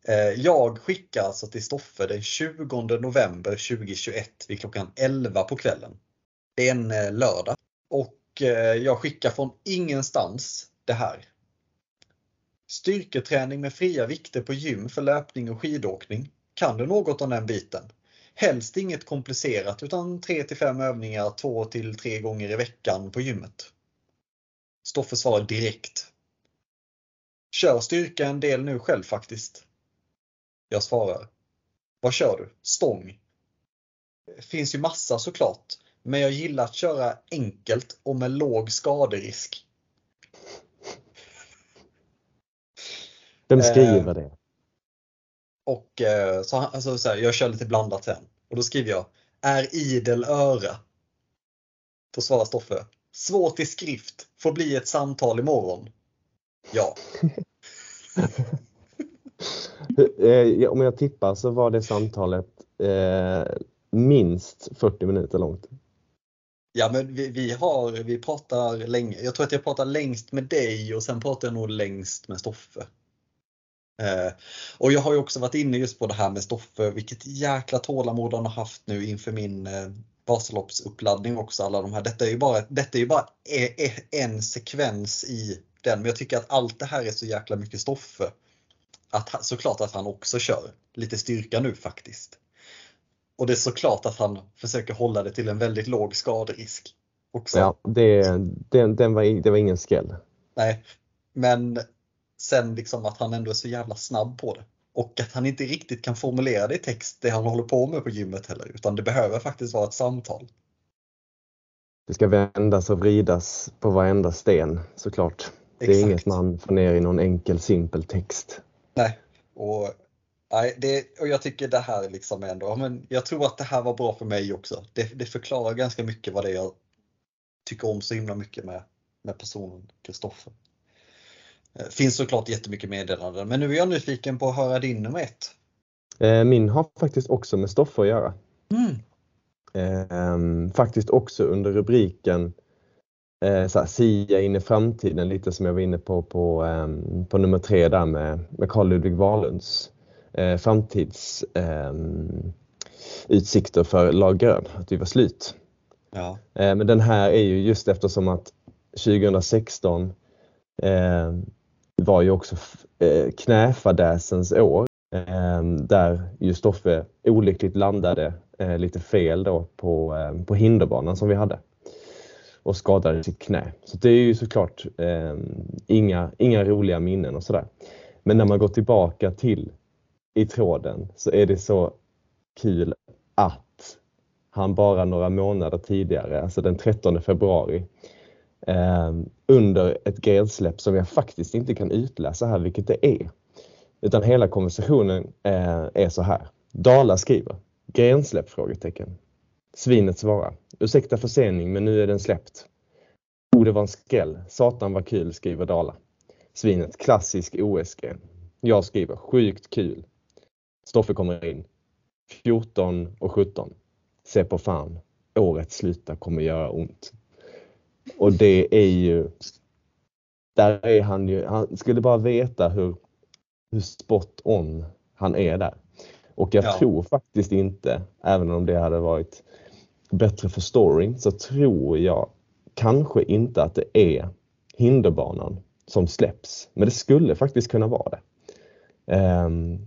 Eh, jag skickar alltså till Stoffe den 20 november 2021 vid klockan 11 på kvällen. Det är en eh, lördag. Och eh, jag skickar från ingenstans det här. Styrketräning med fria vikter på gym för löpning och skidåkning. Kan du något om den biten? Helst inget komplicerat utan 3-5 övningar 2-3 gånger i veckan på gymmet. Stoffe svarar direkt. Kör styrka en del nu själv faktiskt. Jag svarar. Vad kör du? Stång? Finns ju massa såklart. Men jag gillar att köra enkelt och med låg skaderisk. Vem Eh, skriver det? Och eh, så, alltså, så här, jag kör lite blandat sen. Och då skriver jag Är idel öra. Då svarar Stoffe. Svårt i skrift. Får bli ett samtal imorgon. Ja. Eh, om jag tippar så var det samtalet eh, minst 40 minuter långt. Ja men vi, vi har, vi pratar länge. Jag tror att jag pratar längst med dig och sen pratar jag nog längst med Stoffe. Eh, och jag har ju också varit inne just på det här med Stoffe, vilket jäkla tålamod han har haft nu inför min eh, Vasaloppsuppladdning också. Alla de här. Detta är ju bara, detta är ju bara e, e, en sekvens i den, men jag tycker att allt det här är så jäkla mycket Stoffe. Att, såklart att han också kör lite styrka nu faktiskt. Och det är såklart att han försöker hålla det till en väldigt låg skaderisk. Också. Ja, det, den, den var, det var ingen skräll. Nej, men sen liksom att han ändå är så jävla snabb på det. Och att han inte riktigt kan formulera det i text, det han håller på med på gymmet heller, utan det behöver faktiskt vara ett samtal. Det ska vändas och vridas på varenda sten såklart. Det är Exakt. inget man får ner i någon enkel simpel text. Nej, och, nej, det, och jag tycker det här liksom ändå, men jag tror att det här var bra för mig också. Det, det förklarar ganska mycket vad det är jag tycker om så himla mycket med, med personen Kristoffer. Eh, Finns såklart jättemycket meddelanden men nu är jag nyfiken på att höra din nummer ett. Eh, Min har faktiskt också med Stoffe att göra. Mm. Ehm, faktiskt också under rubriken eh, så här, Sia in i framtiden, lite som jag var inne på på, ehm, på nummer tre där med, med Carl Ludvig Wahlunds eh, framtids ehm, utsikter för lag grön, att vi var slut. Ja. Eh, men den här är ju just eftersom att 2016 eh, var ju också eh, knäfadäsens år eh, där ju Stoffe olyckligt landade eh, lite fel då på, eh, på hinderbanan som vi hade och skadade sitt knä. Så det är ju såklart eh, inga, inga roliga minnen och sådär. Men när man går tillbaka till i tråden så är det så kul att han bara några månader tidigare, alltså den 13 februari, eh, under ett grensläpp som jag faktiskt inte kan utläsa här vilket det är. Utan hela konversationen eh, är så här. Dala skriver grensläpp? Frågetecken. Svinet svarar. Ursäkta försening men nu är den släppt. Oh, det var en skräll. Satan var kul, skriver Dala. Svinet, klassisk OS-gren. Jag skriver, sjukt kul. Stoffe kommer in. 14 och 17. Se på fan. Året slutar kommer göra ont. Och det är ju... Där är han ju... Han skulle bara veta hur, hur spot on han är där. Och jag Ja. tror faktiskt inte, även om det hade varit bättre för storyn, så tror jag kanske inte att det är hinderbanan som släpps. Men det skulle faktiskt kunna vara det. Um,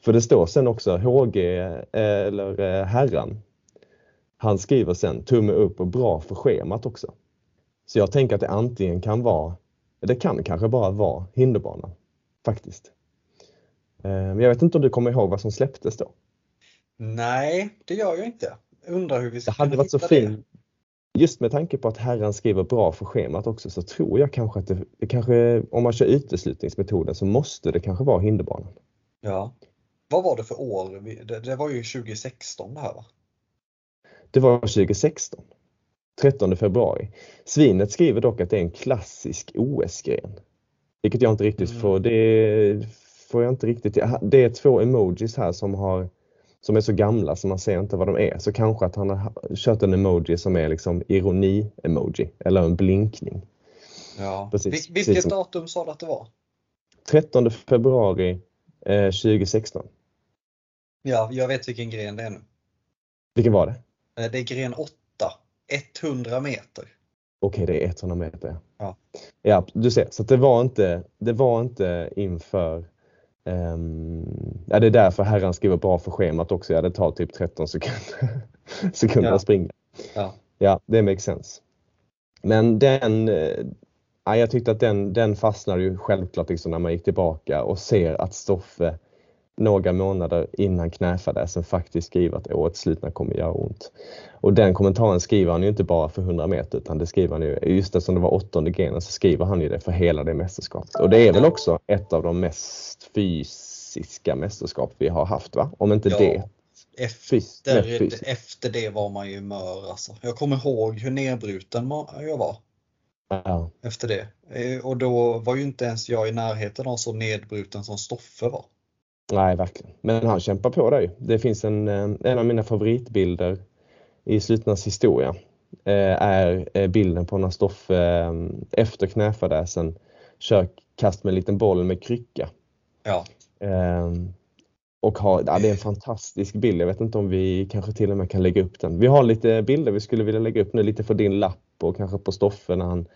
för det står sen också HG, eh, eller eh, herran, han skriver sen tumme upp och bra för schemat också. Så jag tänker att det antingen kan vara, det kan kanske bara vara hinderbanan faktiskt. Men jag vet inte om du kommer ihåg vad som släpptes då? Nej, det gör jag inte. Undrar hur vi ska Det hade varit så fint. Just med tanke på att herran skriver bra för schemat också så tror jag kanske att det, det kanske, om man kör uteslutningsmetoden så måste det kanske vara hinderbanan. Ja. Vad var det för år? Det, det var ju 2016 det här va? Det var 2016. 13 februari. Svinet skriver dock att det är en klassisk OS-gren. Vilket jag inte riktigt Mm. får, det får jag inte riktigt. Det är två emojis här som har som är så gamla så man ser inte vad de är. Så kanske att han har kört en emoji som är liksom ironi-emoji eller en blinkning. Ja. Precis, Vil- precis vilket som- datum sa du att det var? 13 februari eh, 2016. Ja, jag vet vilken gren det är nu. Vilken var det? Eh, Det är gren 8, 100 meter. Okej, det är 100 meter. Ja. Ja, du ser. Så det var inte, det var inte inför ehm, ja, det är därför herran skriver bra för schemat också. Ja, det tar typ 13 sekunder, sekunder Ja. att springa. Ja. Ja, det makes sense. Men den, eh, ja, jag tyckte att den, den fastnade ju självklart liksom när man gick tillbaka och ser att Stoffe några månader innan knäfadäsen faktiskt skriver att årets slutna kommer göra ont. Och den kommentaren skriver han ju inte bara för 100 meter utan det skriver han ju, just eftersom det var åttonde grenen så skriver han ju det för hela det mästerskapet. Och det är väl också ett av de mest fysiska mästerskap vi har haft va? Om inte Ja. det. Efter, efter det var man ju mör alltså. Jag kommer ihåg hur nedbruten jag var Ja. efter det. Eh, Och då var ju inte ens jag i närheten av så nedbruten som Stoffe var. Nej, verkligen. Men han kämpar på där ju. Det finns en, eh, en av mina favoritbilder i Slutnas historia eh, är eh, bilden på när Stoffe efter knäfadäsen kör kast med en liten boll med krycka. Ja, Och har, ja, det är en fantastisk bild. Jag vet inte om vi kanske till och med kan lägga upp den. Vi har lite bilder vi skulle vilja lägga upp nu, lite för din lapp och kanske på Stoffe när han,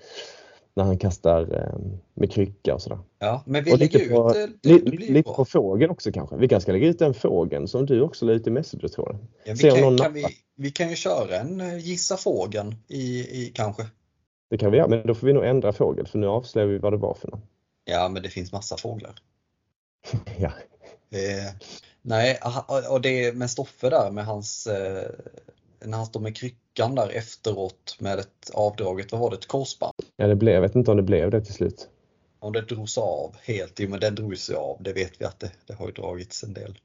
när han kastar eh, med krycka och sådär. ja. men vi Och lägger lite på, ut det. Det, det lite bra. på fågeln också kanske. Vi kanske ska lägga ut den fågeln som du också la ut i Messenger-tråden. Ja, se vi, om kan, någon kan vi, vi kan ju köra en eh, gissa fågeln i, i kanske. Det kan vi göra, men då får vi nog ändra fågel för nu avslöjar vi vad det var för någon. Ja, men det finns massa fåglar. Ja, Eh, nej, och det med Stoffe där med hans, eh, när han står med kryckan där efteråt med ett avdraget, vad var det, ett korsband? Ja det blev, jag vet inte om det blev det till slut. Om det drogs av helt, jo men den drogs ju av, det vet vi att det, det har ju dragits en del.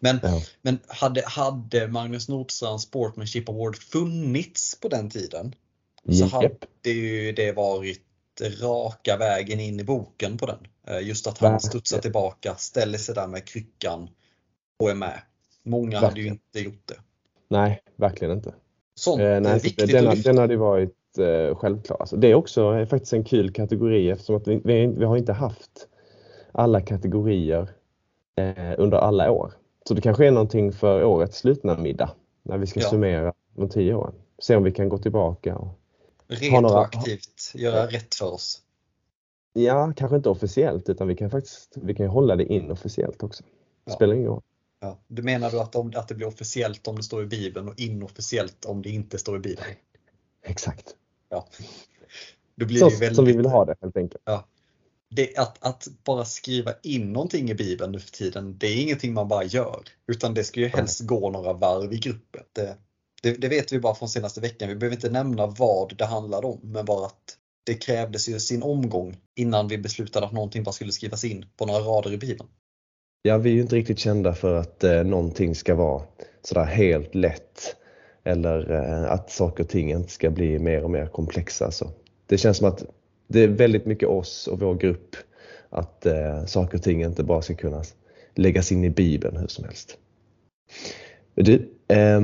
Men, Ja. men hade, hade Magnus Nordstrands Sportmanship Award funnits på den tiden så Japp. hade ju det varit raka vägen in i boken på den. Eh, Just att han Verkligen. studsar tillbaka, ställer sig där med kryckan och är med. Många hade ju Verkligen. inte gjort det. Nej, verkligen inte. Sånt Eh, är nej, så viktigt den, att lyfta. den hade varit eh, självklar. Alltså, det är också eh, faktiskt en kul kategori eftersom att vi, vi, vi har inte haft alla kategorier eh, under alla år. Så det kanske är någonting för årets slutna middag när vi ska Ja. summera de tio åren. Se om vi kan gå tillbaka och Har några- Retroaktivt göra rätt för oss. Ja, kanske inte officiellt utan vi kan faktiskt vi kan hålla det inofficiellt också. Det Ja. spelar ingen roll. Ja. Du menar du att, om, att det blir officiellt om det står i Bibeln och inofficiellt om det inte står i Bibeln? Exakt. Ja. Då blir Så det väldigt, som vi vill ha det helt enkelt. det, att, att bara skriva in någonting i Bibeln nu för tiden, det är ingenting man bara gör. Utan det ska ju helst gå några varv i gruppen. Det, det, det vet vi bara från senaste veckan. Vi behöver inte nämna vad det handlade om, men bara att det krävdes ju sin omgång innan vi beslutade att någonting bara skulle skrivas in på några rader i Bibeln. Ja, vi är ju inte riktigt kända för att eh, någonting ska vara sådär helt lätt eller eh, att saker och ting inte ska bli mer och mer komplexa. Så det känns som att det är väldigt mycket oss och vår grupp att eh, saker och ting inte bara ska kunna läggas in i Bibeln hur som helst. Du, eh,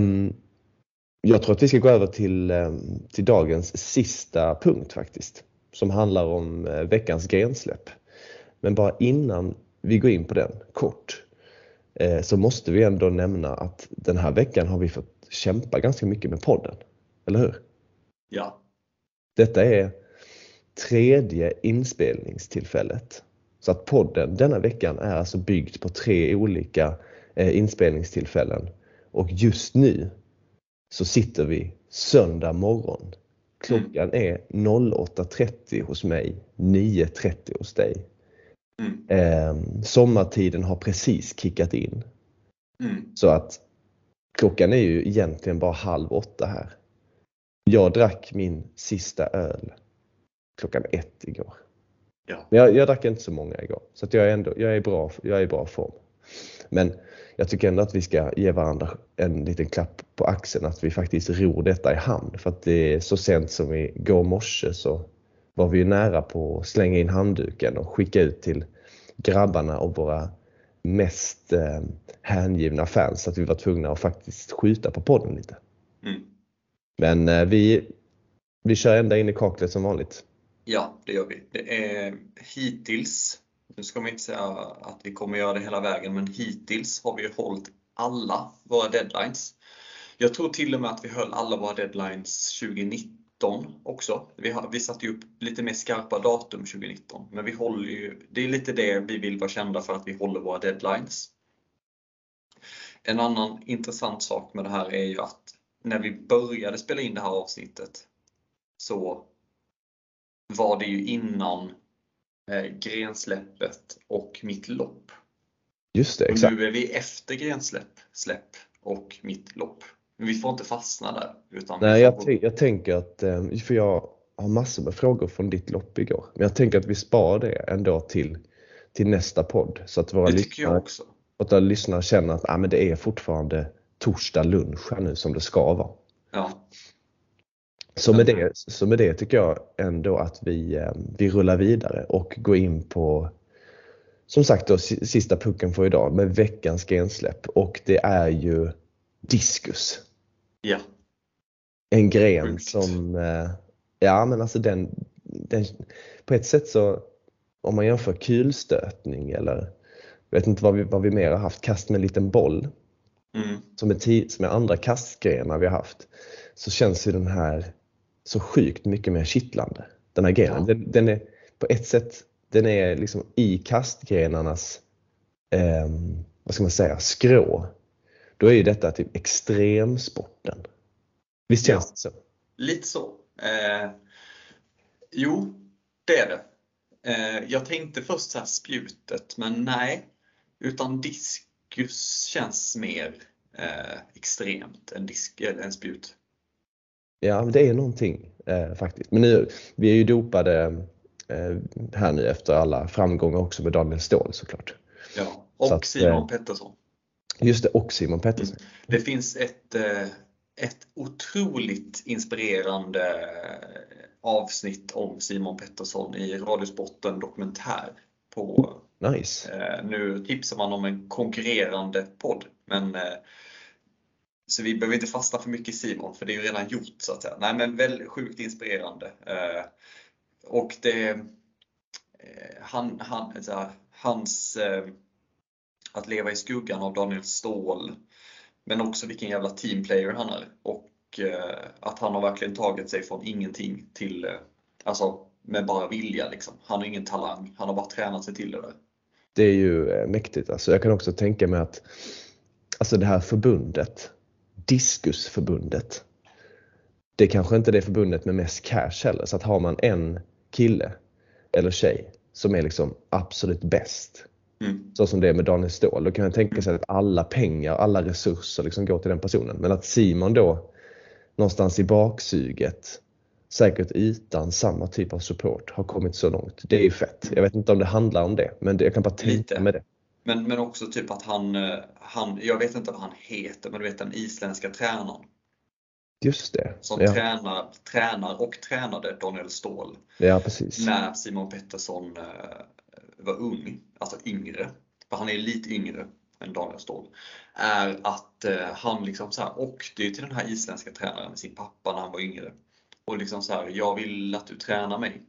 jag tror att vi ska gå över till, eh, till dagens sista punkt faktiskt, som handlar om eh, veckans grensläpp. Men bara innan vi går in på den kort eh, så måste vi ändå nämna att den här veckan har vi fått kämpa ganska mycket med podden. Eller hur? Ja. Detta är tredje inspelningstillfället. Så att podden denna veckan är alltså byggd på tre olika eh, inspelningstillfällen. Och just nu så sitter vi söndag morgon. Klockan är 08.30 hos mig, 9.30 hos dig. Mm. Eh, sommartiden har precis kickat in. Mm. Så att klockan är ju egentligen bara halv åtta här. Jag drack min sista öl klockan ett igår. Ja. Men Jag, jag drack inte så många igår, så jag, är ändå, jag, är bra, jag är i bra form. Men jag tycker ändå att vi ska ge varandra en liten klapp på axeln att vi faktiskt ror detta i hamn. För att det är så sent som igår morse så var vi ju nära på att slänga in handduken och skicka ut till grabbarna och våra mest eh, hängivna fans att vi var tvungna att faktiskt skjuta på podden lite. Mm. Men eh, vi, vi kör ända in i kaklet som vanligt. Ja, det gör vi. Det är hittills, nu ska man inte säga att vi kommer göra det hela vägen, men hittills har vi hållit alla våra deadlines. Jag tror till och med att vi höll alla våra deadlines 2019 också. Vi, har, vi satte upp lite mer skarpa datum 2019, men vi håller ju, det är lite det vi vill vara kända för att vi håller våra deadlines. En annan intressant sak med det här är ju att när vi började spela in det här avsnittet så var det ju innan eh, grensläppet och mitt lopp. Just det, Och exakt. nu är vi efter grensläpp släpp och mitt lopp. Men vi får inte fastna där. Utan Nej, jag, tän- jag tänker att, eh, för jag har massor med frågor från ditt lopp igår. Men jag tänker att vi sparar det ändå till, till nästa podd. Så att våra det tycker jag också. att våra lyssnare känner att ah, men det är fortfarande torsdag lunch här nu som det ska vara. Ja, Så med, det, så med det tycker jag ändå att vi, eh, vi rullar vidare och går in på som sagt då, si- sista pucken för idag med veckans gensläpp och det är ju diskus. Ja, En gren Sjukt. som, eh, ja men alltså den, den, på ett sätt så om man jämför kulstötning eller jag vet inte vad vi, vad vi mer har haft, kast med en liten boll mm, som är, som är andra kastgrenar vi har haft så känns ju den här så sjukt mycket mer kittlande. Den här grenen. Ja. Den, den är på ett sätt den är liksom i kastgrenarnas ehm, vad ska man säga, skrå. Då är ju detta typ extremsporten. Visst känns Ja. det så? lite så. Eh, jo, det är det. Eh, jag tänkte först så här spjutet, men nej. Utan diskus känns mer eh, extremt än, disk, eller än spjut. Ja, det är någonting eh, faktiskt. Men nu, vi är ju dopade eh, här nu efter alla framgångar också med Daniel Ståhl såklart. Ja. Så Och att, Simon eh, Pettersson. Just det, och Simon Pettersson. Det finns ett, eh, ett otroligt inspirerande avsnitt om Simon Pettersson i Radiosporten Dokumentär. På, Nice. eh, nu tipsar man om en konkurrerande podd, men eh, så vi behöver inte fastna för mycket i Simon, för det är ju redan gjort så att säga. Nej men väldigt sjukt inspirerande. Eh, och det, eh, han, han, här, hans, eh, att leva i skuggan av Daniel Ståhl, men också vilken jävla teamplayer han är. Och eh, att han har verkligen tagit sig från ingenting till, eh, alltså med bara vilja liksom. Han har ingen talang, han har bara tränat sig till det där. Det är ju eh, mäktigt. Alltså jag kan också tänka mig att alltså det här förbundet, Diskusförbundet, det kanske inte är det förbundet med mest cash heller. Så att har man en kille eller tjej som är liksom absolut bäst, Mm. så som det är med Daniel Ståhl, då kan jag tänka sig att alla pengar, alla resurser liksom går till den personen. Men att Simon då någonstans i baksuget, säkert utan samma typ av support, har kommit så långt. Det är ju fett. Jag vet inte om det handlar om det, men jag kan bara tänka med det. Men, men också typ att han, eh, han, jag vet inte vad han heter, men du vet den isländska tränaren Just det. som Ja, tränar, tränar och tränade Daniel Ståhl ja precis. när Simon Pettersson eh, var ung, alltså yngre, för han är lite yngre än Daniel Ståhl, är att eh, han liksom så här åkte till den här isländska tränaren med sin pappa när han var yngre. Och liksom så här, jag vill att du tränar mig.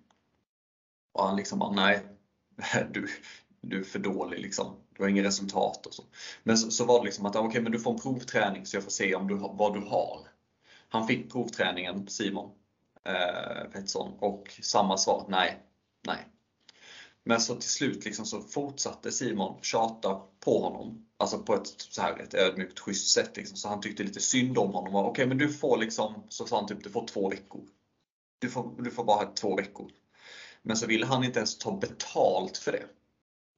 Och han liksom bara, nej, du, du är för dålig liksom. Du har inga resultat och så. Men så, så var det liksom att, okej men du får en provträning så jag får se om du, vad du har. Han fick provträningen, Simon eh, Pettersson, och samma svar, nej, nej. Men så till slut liksom så fortsatte Simon tjata på honom. Alltså på ett, så här, ett ödmjukt, schysst sätt. Liksom. Så han tyckte lite synd om honom. Okej, men du får liksom, så sa han typ, du får två veckor. Du får, du får bara ha två veckor. Men så ville han inte ens ta betalt för det.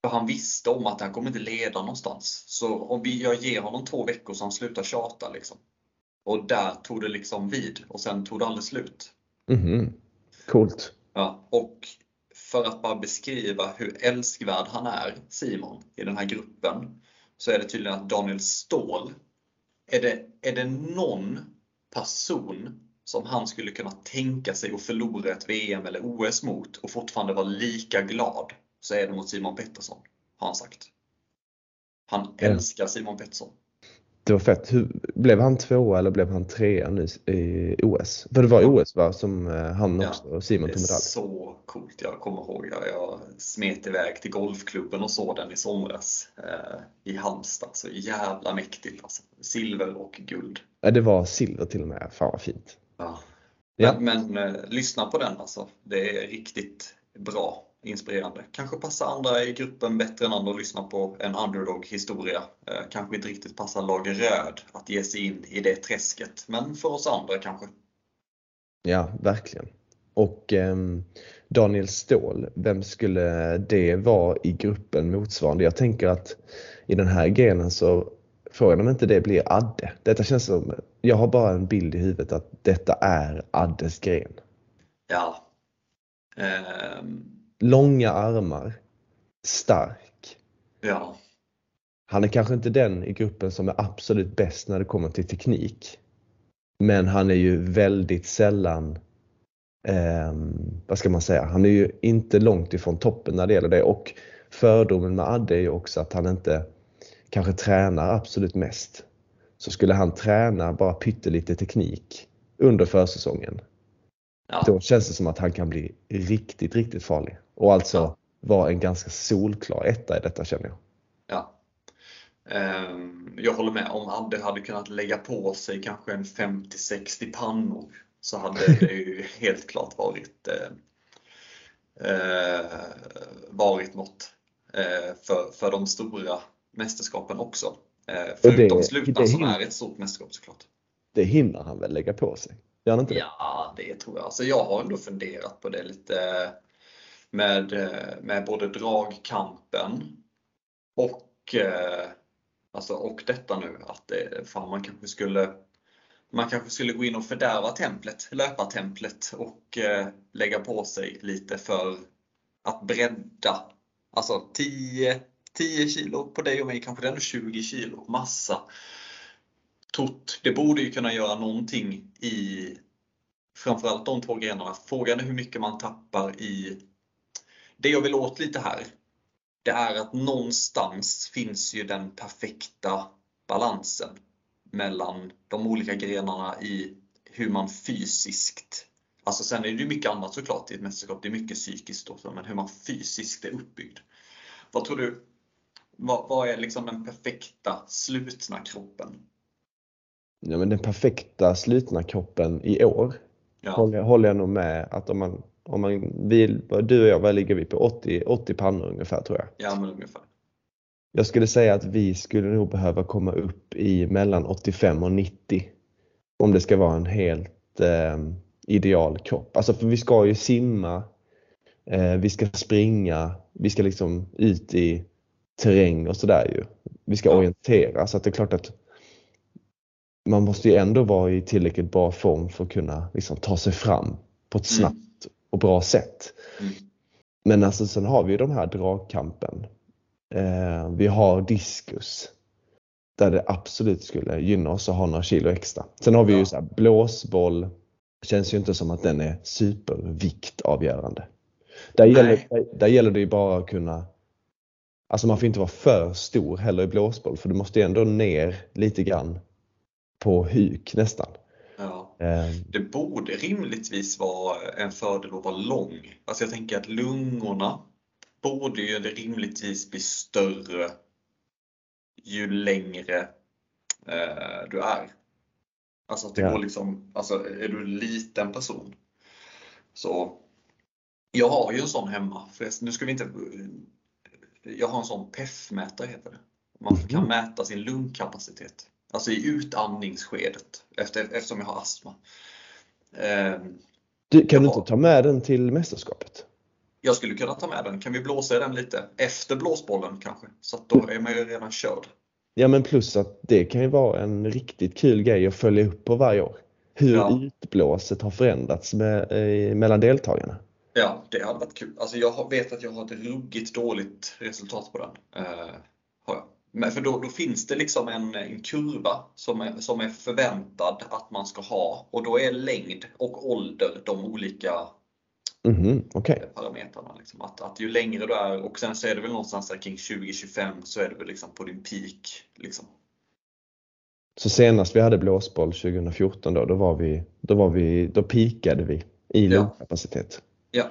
För han visste om att han kommer inte leda någonstans. Så om vi, jag ger honom två veckor så han slutar tjata liksom. Och där tog det liksom vid och sen tog det aldrig slut. Mhm. Coolt. Ja, och för att bara beskriva hur älskvärd han är, Simon, i den här gruppen, så är det tydligen att Daniel Ståhl, är det, är det någon person som han skulle kunna tänka sig att förlora ett VM eller OS mot och fortfarande vara lika glad, så är det mot Simon Pettersson, har han sagt. Han Ja. älskar Simon Pettersson. Det var fett. Hur, blev han tvåa eller blev han trea nu i OS? För det var i OS va, som eh, han Ja, också och Simon Det är tog medalj. så coolt. Jag kommer ihåg, jag, jag smet iväg till golfklubben och såg den i somras eh, i Halmstad. Så jävla mäktigt alltså. Silver och guld. Ja, det var silver till och med. Fan vad fint. Ja. Ja. Men, men eh, lyssna på den alltså. Det är riktigt bra, inspirerande. Kanske passar andra i gruppen bättre än andra att lyssna på en underdog-historia. Eh, kanske inte riktigt passar lag röd att ge sig in i det träsket. Men för oss andra kanske. Ja, verkligen. Och ehm, Daniel Ståhl, vem skulle det vara i gruppen motsvarande? Jag tänker att i den här grenen så frågan om inte det blir Adde. Detta känns som, jag har bara en bild i huvudet att detta är Addes gren. Ja. Ehm, Långa armar, stark. ja. Han är kanske inte den i gruppen som är absolut bäst när det kommer till teknik. Men han är ju väldigt sällan, ehm, vad ska man säga, han är ju inte långt ifrån toppen när det gäller det. Och fördomen med Adde är ju också att han inte kanske tränar absolut mest. Så skulle han träna bara pyttelite teknik under försäsongen, ja. då känns det som att han kan bli riktigt, riktigt farlig. Och alltså Ja. vara en ganska solklar etta i detta känner jag. Ja. Ehm, Jag håller med. Om Adde hade kunnat lägga på sig kanske en 50-60 pannor så hade det ju helt klart varit eh, eh, varit något eh, för, för de stora mästerskapen också. Förutom Slutan det som är ett stort mästerskap såklart. Det hinner han väl lägga på sig? Gör han inte det? Ja, det tror jag. Alltså jag har ändå funderat på det lite med, eh, med både dragkampen och, eh, alltså, och detta nu att det, fan, man kanske skulle man kanske skulle gå in och fördärva templet, löpartemplet och eh, lägga på sig lite för att bredda. Alltså 10, 10 kilo på dig och mig, kanske det är ändå 20 kilo massa. Tot, det borde ju kunna göra någonting i framförallt de två grenarna. Frågan är hur mycket man tappar i... Det jag vill åt lite här, det är att någonstans finns ju den perfekta balansen mellan de olika grenarna i hur man fysiskt, alltså sen är det ju mycket annat såklart i ett mästerskap, det är mycket psykiskt också, men hur man fysiskt är uppbyggd. Vad tror du, vad, vad är liksom den perfekta slutna kroppen? Ja, men den perfekta slutna kroppen i år Ja, håller, jag- håller jag nog med att om man, om man vill, du och jag, vad ligger vi på? 80, 80 pannor ungefär tror jag. ja men ungefär. Jag skulle säga att vi skulle nog behöva komma upp i mellan 85 och 90 om det ska vara en helt eh, ideal kropp. Alltså för vi ska ju simma, eh, vi ska springa, vi ska liksom ut i terräng och sådär ju. Vi ska Ja. orientera så att det är klart att man måste ju ändå vara i tillräckligt bra form för att kunna liksom, ta sig fram på ett Mm. snabbt och bra sätt. Mm. Men alltså sen har vi ju de här dragkampen. Eh, vi har diskus. Där det absolut skulle gynna oss att ha några kilo extra. Sen har vi ju Ja. så här, blåsboll. Känns ju inte som att den är superviktavgörande. Där gäller, där, där gäller det ju bara att kunna Alltså man får inte vara för stor heller i blåsboll för du måste ju ändå ner lite grann på huk nästan. Ja. Eh, Det borde rimligtvis vara en fördel att vara lång. Alltså jag tänker att lungorna borde ju rimligtvis bli större ju längre eh, du är. Alltså att det Ja. går liksom, alltså är du en liten person så jag har ju en sån hemma. Förresten, nu ska vi inte jag har en sån PEF-mätare heter det. Man kan Mhm. mäta sin lungkapacitet. Alltså i utandningsskedet efter, eftersom jag har astma. Ehm, du, kan du inte ta med den till mästerskapet? Jag skulle kunna ta med den. Kan vi blåsa den lite? Efter blåsbollen kanske? Så att då är man ju redan körd. Ja men plus att det kan ju vara en riktigt kul grej att följa upp på varje år. Hur Ja. utblåset har förändrats med, eh, mellan deltagarna. Ja, det hade varit kul. Alltså jag vet att jag har ett ruggigt dåligt resultat på den. Eh. Men för då, då finns det liksom en, en kurva som är, som är förväntad att man ska ha och då är längd och ålder de olika Mhm, Okej. parametrarna. Liksom. Att, att ju längre du är och sen så är det väl någonstans där kring 2025 så är det väl liksom på din peak. Liksom. Så senast vi hade blåsboll 2014 då, då var vi, då var vi, då pikade vi i Ja. lungkapacitet. Ja,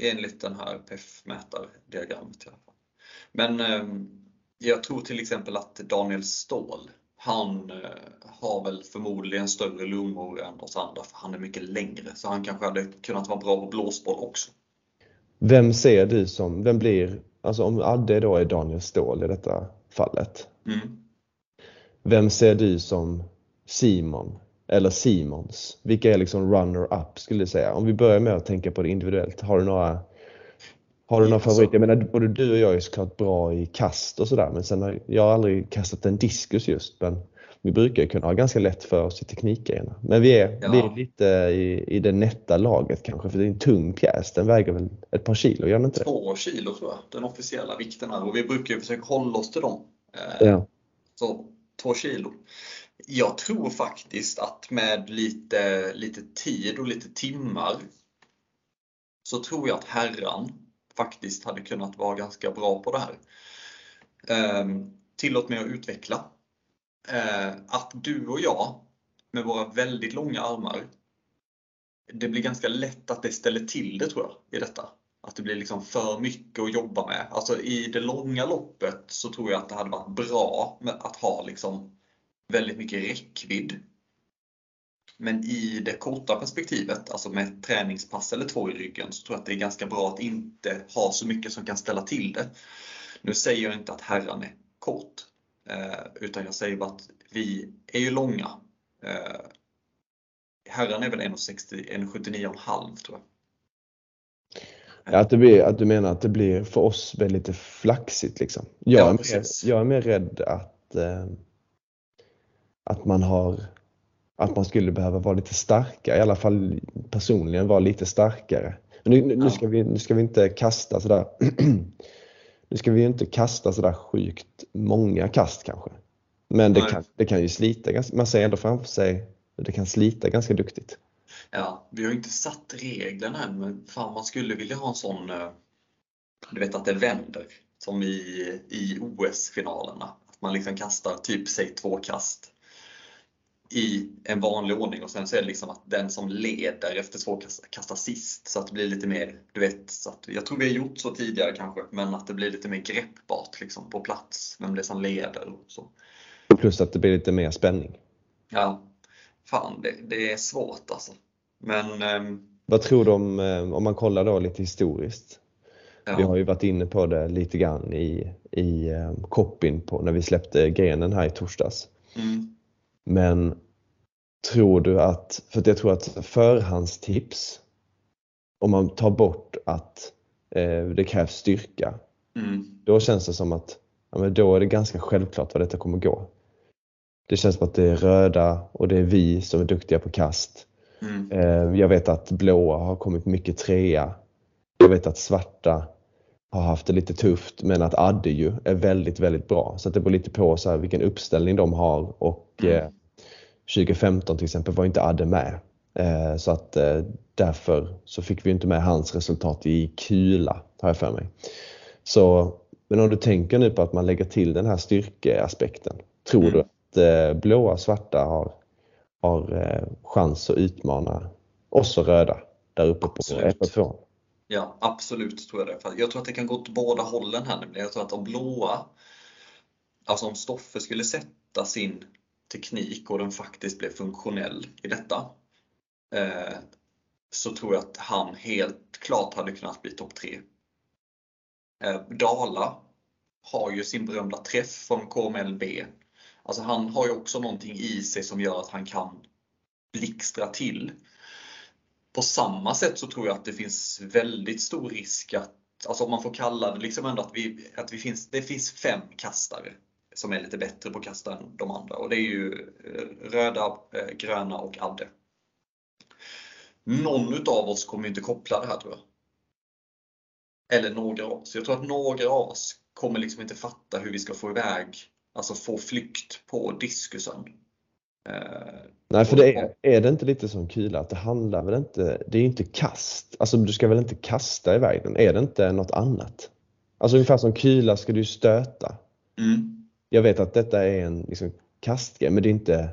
enligt den här PEF-mätardiagrammet i alla fall. Men eh, jag tror till exempel att Daniel Ståhl, han eh, har väl förmodligen större lungor än oss andra för han är mycket längre. Så han kanske hade kunnat vara bra på blåsboll också. Vem ser du som, vem blir, alltså om Adde då är Daniel Ståhl i detta fallet. Mm. Vem ser du som Simon eller Simons? Vilka är liksom runner-up skulle du säga? Om vi börjar med att tänka på det individuellt. Har du några, har du några Alltså- favoriter? Jag menar, både du och jag är såklart bra i kast och sådär men sen har jag har aldrig kastat en diskus just men vi brukar ju kunna ha ganska lätt för oss i teknikgrejerna. Men vi är, Ja. vi är lite i, i det nätta laget kanske för det är en tung pjäs. Den väger väl ett par kilo, gör den inte det? Två kilo tror jag, den officiella vikten är. Och vi brukar ju försöka hålla oss till dem. Eh, Ja. Så två kilo. Jag tror faktiskt att med lite, lite tid och lite timmar så tror jag att herran faktiskt hade kunnat vara ganska bra på det här. Ehm, tillåt mig att utveckla. Eh, att du och jag med våra väldigt långa armar, det blir ganska lätt att det ställer till det tror jag i detta. Att det blir liksom för mycket att jobba med. Alltså i det långa loppet så tror jag att det hade varit bra med att ha liksom väldigt mycket räckvidd. Men i det korta perspektivet, alltså med ett träningspass eller två i ryggen, så tror jag att det är ganska bra att inte ha så mycket som kan ställa till det. Nu säger jag inte att herran är kort, eh, utan jag säger bara att vi är ju långa. Eh, herran är väl 1,60 1,79,5 tror jag. Ja, att, det blir, att du menar att det blir för oss väldigt lite flaxigt liksom. Jag, Ja, är, mer, jag är mer rädd att, eh, att man har att man skulle behöva vara lite starkare, i alla fall personligen vara lite starkare. Nu, nu, Ja. ska vi, nu ska vi inte kasta sådär nu ska vi inte kasta sådär sjukt många kast kanske. Men det Nej. kan, det kan ju slita, ganska- man ser ändå framför sig det kan slita ganska duktigt. Ja, vi har ju inte satt reglerna än, men fan man skulle vilja ha en sån, eh, du vet att det vänder, som i, i OS-finalerna. Att man liksom kastar typ, säg två kast i en vanlig ordning och sen så är det liksom att den som leder efter två kast kastar sist. Så att det blir lite mer, du vet, så att, jag tror vi har gjort så tidigare kanske, men att det blir lite mer greppbart liksom på plats, vem det är som leder och så. Plus att det blir lite mer spänning. Ja, fan det, det är svårt alltså. Men ehm, Vad tror du om, eh, om man kollar då lite historiskt? ja. Vi har ju varit inne på det lite grann i, i eh, copyn på när vi släppte grenen här i torsdags. Mm. Men tror du att, för att jag tror att förhandstips, om man tar bort att eh, det krävs styrka, Mm. då känns det som att ja, men då är det ganska självklart vad detta kommer gå. Det känns som att det är röda och det är vi som är duktiga på kast. Mm. Eh, Jag vet att blåa har kommit mycket trea. Jag vet att svarta har haft det lite tufft men att Adde ju är väldigt, väldigt bra. Så att det beror lite på så vilken uppställning de har och Mm. eh, 2015 till exempel var inte Adde med. Eh, Så att eh, därför så fick vi inte med hans resultat i kula har jag för mig. Så, men om du tänker nu på att man lägger till den här styrkeaspekten. Tror Mm. du att eh, blåa och svarta har har eh, chans att utmana oss och röda där uppe på Absolut. 1 och 2. Ja, absolut tror jag det. För jag tror att det kan gå åt båda hållen här nämligen. Jag tror att om blåa, alltså om Stoffe skulle sätta sin teknik och den faktiskt blev funktionell i detta, eh, så tror jag att han helt klart hade kunnat bli topp tre. Eh, Dala har ju sin berömda träff från KMLB. Alltså han har ju också någonting i sig som gör att han kan blixtra till. På samma sätt så tror jag att det finns väldigt stor risk att, alltså om man får kalla det liksom ändå att, vi, att vi finns, det finns fem kastare som är lite bättre på att kasta än de andra och det är ju eh, röda, eh, gröna och Adde. Någon utav oss kommer inte koppla det här tror jag. Eller några av oss. Jag tror att några av oss kommer liksom inte fatta hur vi ska få iväg, alltså få flykt på diskusen. Eh, Nej, för det är, är det inte lite som kula att det handlar väl inte, det är ju inte kast. Alltså du ska väl inte kasta iväg den? Är det inte något annat? Alltså ungefär som kula ska du stöta. mm, Jag vet att detta är en liksom, kastgrej men det är inte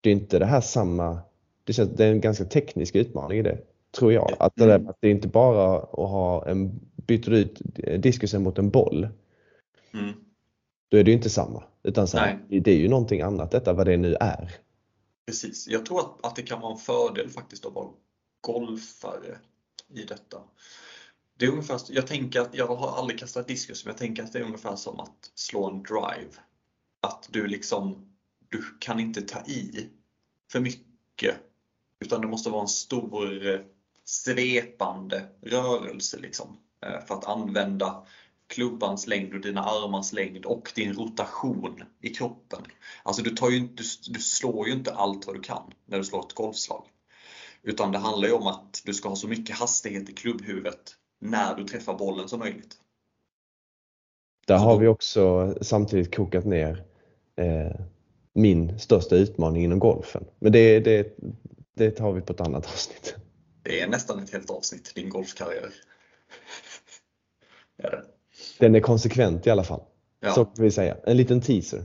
det, är inte det här samma, det, känns, det är en ganska teknisk utmaning i det. Tror jag. Att det, där, att det är inte bara att ha en, byter ut diskusen mot en boll mm. Då är det ju inte samma. Utan så här, det är ju någonting annat detta, vad det nu är. Precis. Jag tror att, att det kan vara en fördel faktiskt att vara golfare i detta. Det är ungefär, jag tänker att, jag har aldrig kastat diskus, men jag tänker att det är ungefär som att slå en drive. Att du liksom, du kan inte ta i för mycket. Utan det måste vara en stor eh, svepande rörelse liksom. eh, För att använda klubbans längd och dina armars längd och din rotation i kroppen. Alltså du, tar ju, du, du slår ju inte allt vad du kan när du slår ett golfslag. Utan det handlar ju om att du ska ha så mycket hastighet i klubbhuvudet när du träffar bollen som möjligt. Där har vi också samtidigt kokat ner eh, min största utmaning inom golfen. Men det, det, det tar vi på ett annat avsnitt. Det är nästan ett helt avsnitt, din golfkarriär. är det. Den är konsekvent i alla fall. Ja. Så kan vi säga. En liten teaser.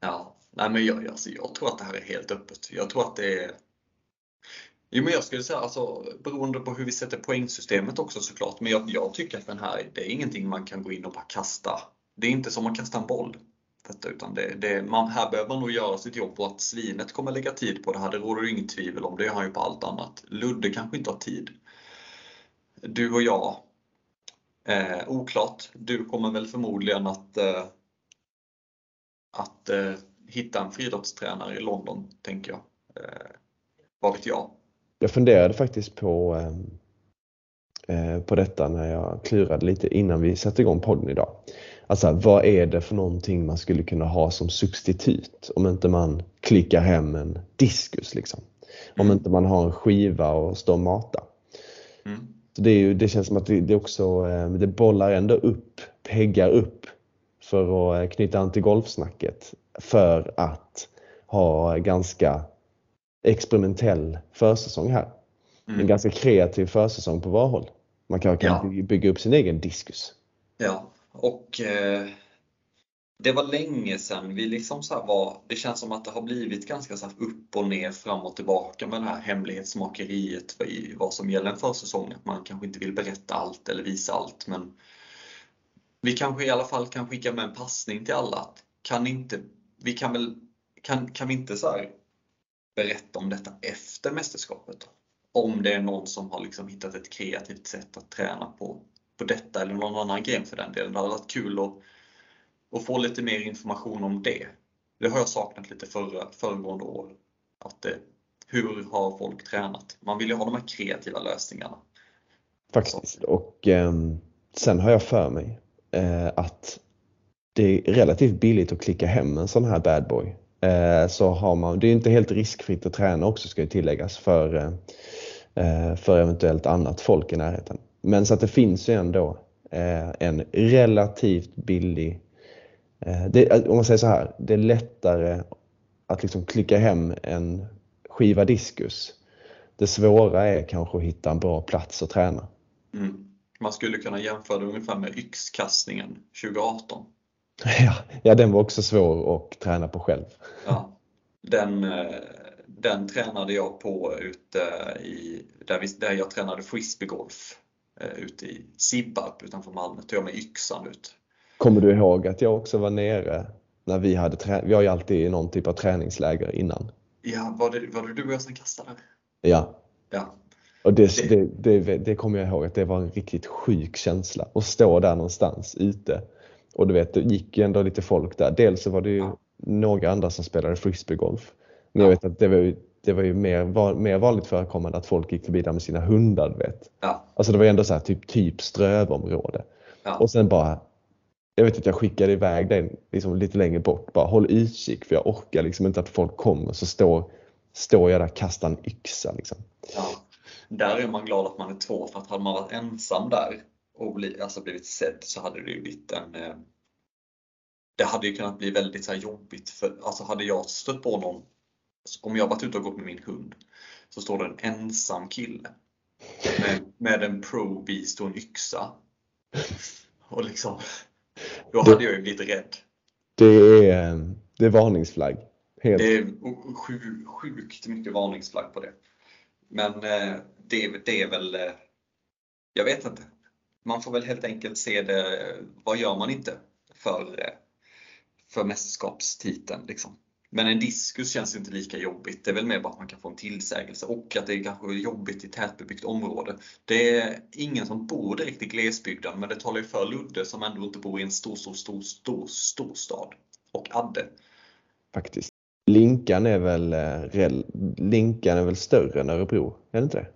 Ja, nej men jag, alltså, jag tror att det här är helt öppet. Jag tror att det är Jo men jag skulle säga alltså beroende på hur vi sätter poängsystemet också såklart. Men jag, jag tycker att den här, det är ingenting man kan gå in och bara kasta. Det är inte som att kasta en boll. Detta, utan det, det, man, här behöver man nog göra sitt jobb och att svinet kommer lägga tid på det här, det råder det inget tvivel om. Det gör han ju på allt annat. Ludde kanske inte har tid. Du och jag, eh, oklart. Du kommer väl förmodligen att, eh, att eh, hitta en friidrottstränare i London, tänker jag. Eh, vad vet jag? Jag funderade faktiskt på, eh, eh, på detta när jag klurade lite innan vi satte igång podden idag. Alltså vad är det för någonting man skulle kunna ha som substitut om inte man klickar hem en diskus liksom. Om Mm. inte man har en skiva och står och matar. Mm. Så det, ju, det känns som att det, det också eh, det bollar ändå upp, peggar upp för att eh, knyta an till golfsnacket. för att ha ganska experimentell försäsong här. Mm. En ganska kreativ försäsong på var håll. Man kan, kan Ja. bygga upp sin egen diskus. Ja, och eh, det var länge sedan vi liksom så här var, det känns som att det har blivit ganska så här upp och ner, fram och tillbaka med det här hemlighetsmakeriet i vad som gäller en försäsong. Att man kanske inte vill berätta allt eller visa allt, men vi kanske i alla fall kan skicka med en passning till alla. att Kan inte, vi kan väl, kan, kan vi inte så här berätta om detta efter mästerskapet? Om det är någon som har liksom hittat ett kreativt sätt att träna på, på detta eller någon annan grej för den delen. Det hade varit kul att, och få lite mer information om det. Det har jag saknat lite förra, föregående år. Att eh, hur har folk tränat? Man vill ju ha de här kreativa lösningarna. Faktiskt. Och eh, sen har jag för mig eh, att det är relativt billigt att klicka hem en sån här bad boy. Eh, så har man, det är inte helt riskfritt att träna också ska ju tilläggas för, eh, eh, för eventuellt annat folk i närheten. Men så att det finns ju ändå eh, en relativt billig det, om man säger så här, det är lättare att liksom klicka hem en skiva diskus. Det svåra är kanske att hitta en bra plats att träna. Mm. Man skulle kunna jämföra det ungefär med yxkastningen 2018. Ja, ja, den var också svår att träna på själv. Ja, den, eh, den tränade jag på ute i, där, vi, där jag tränade frisbeegolf eh, ute i Sibbarp utanför Malmö. Tog jag med yxan ut. Kommer du ihåg att jag också var nere när vi hade vi har ju alltid någon typ av träningsläger innan. Ja, var det, var det du och jag som kastade? Ja, Ja, och det, Det- det, det, kommer jag ihåg att det var en riktigt sjuk känsla att stå där någonstans ute. Och du vet, det gick ju ändå lite folk där. Dels så var det ju Ja. några andra som spelade frisbeegolf. Men jag Ja. vet att det var ju, det var ju mer, var, mer vanligt förekommande att folk gick förbi där med sina hundar, vet. ja, Alltså det var ju ändå så här typ, typ strövområde. ja. Och sen bara, jag vet att jag skickade iväg den liksom lite längre bort. Bara håll utkik för jag orkar liksom inte att folk kommer. Så står, står jag där och kastar en yxa liksom. ja. Där är man glad att man är två för att hade man varit ensam där och bli, alltså blivit sedd så hade det ju blivit en eh, det hade ju kunnat bli väldigt så här jobbigt för alltså hade jag stött på någon om jag varit ute och gått med min hund så står det en ensam kille med, med en pro beast och en yxa och liksom då hade jag ju blivit rädd. Det är, eh, det är varningsflagg. Helt. Det är sju, sjukt mycket varningsflagg på det. Men eh, det, det är väl, eh, jag vet inte. Man får väl helt enkelt se det, vad gör man inte för, för mästerskapstiteln liksom. Men en diskus känns inte lika jobbigt. Det är väl mer bara att man kan få en tillsägelse och att det är kanske jobbigt i tätbebyggt område. Det är ingen som bor direkt i glesbygden men det talar ju för Ludde som ändå inte bor i en stor, stor, stor, stor, stor stad. Och Adde. Faktiskt. Linkan är väl, eh, Linkan är väl större än Örebro? Är det inte det?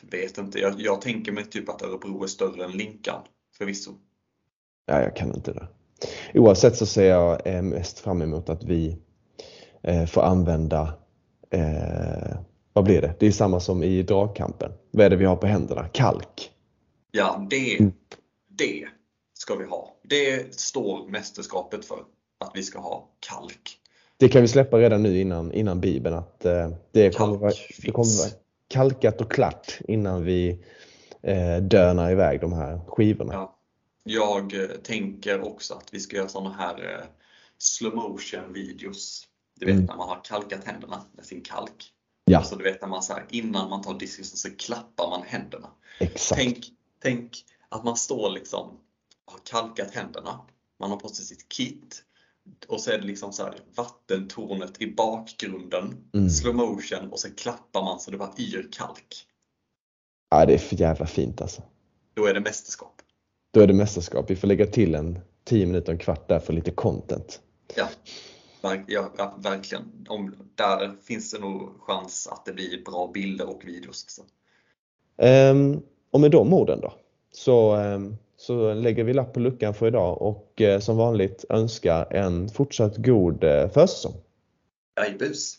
Vet inte, jag, jag tänker mig typ att Örebro är större än Linkan. Förvisso. Ja, jag kan inte det. Oavsett så ser jag eh, mest fram emot att vi eh, får använda, eh, vad blir det? Det är samma som i dragkampen. Vad är det vi har på händerna? Kalk. Ja, det, Mm. det ska vi ha. Det står mästerskapet för. Att vi ska ha kalk. Det kan vi släppa redan nu innan, innan Bibeln att det kommer, vara, det kommer finns. vara kalkat och klart innan vi eh, dönar iväg de här skivorna. Ja. Jag eh, tänker också att vi ska göra sådana här eh, slow motion videos. Du vet Mm. när man har kalkat händerna med sin kalk. Ja, Alltså du vet när man så här, innan man tar diskusen så klappar man händerna. exakt. Tänk, tänk att man står liksom har kalkat händerna. Man har på sig sitt kit och så är det liksom så här vattentornet i bakgrunden, Mm. slow motion och så klappar man så det bara yr kalk. Ja, det är för jävla fint alltså. Då är det mästerskap. Då är det mästerskap. Vi får lägga till en 10 minuter, en kvart där för lite content. Ja, verk, ja, ja verkligen. Om, där finns det nog chans att det blir bra bilder och videos. också. Ehm, och med de orden då så, ehm, så lägger vi lapp på luckan för idag och eh, som vanligt önskar en fortsatt god eh, försäsong. Jajebus!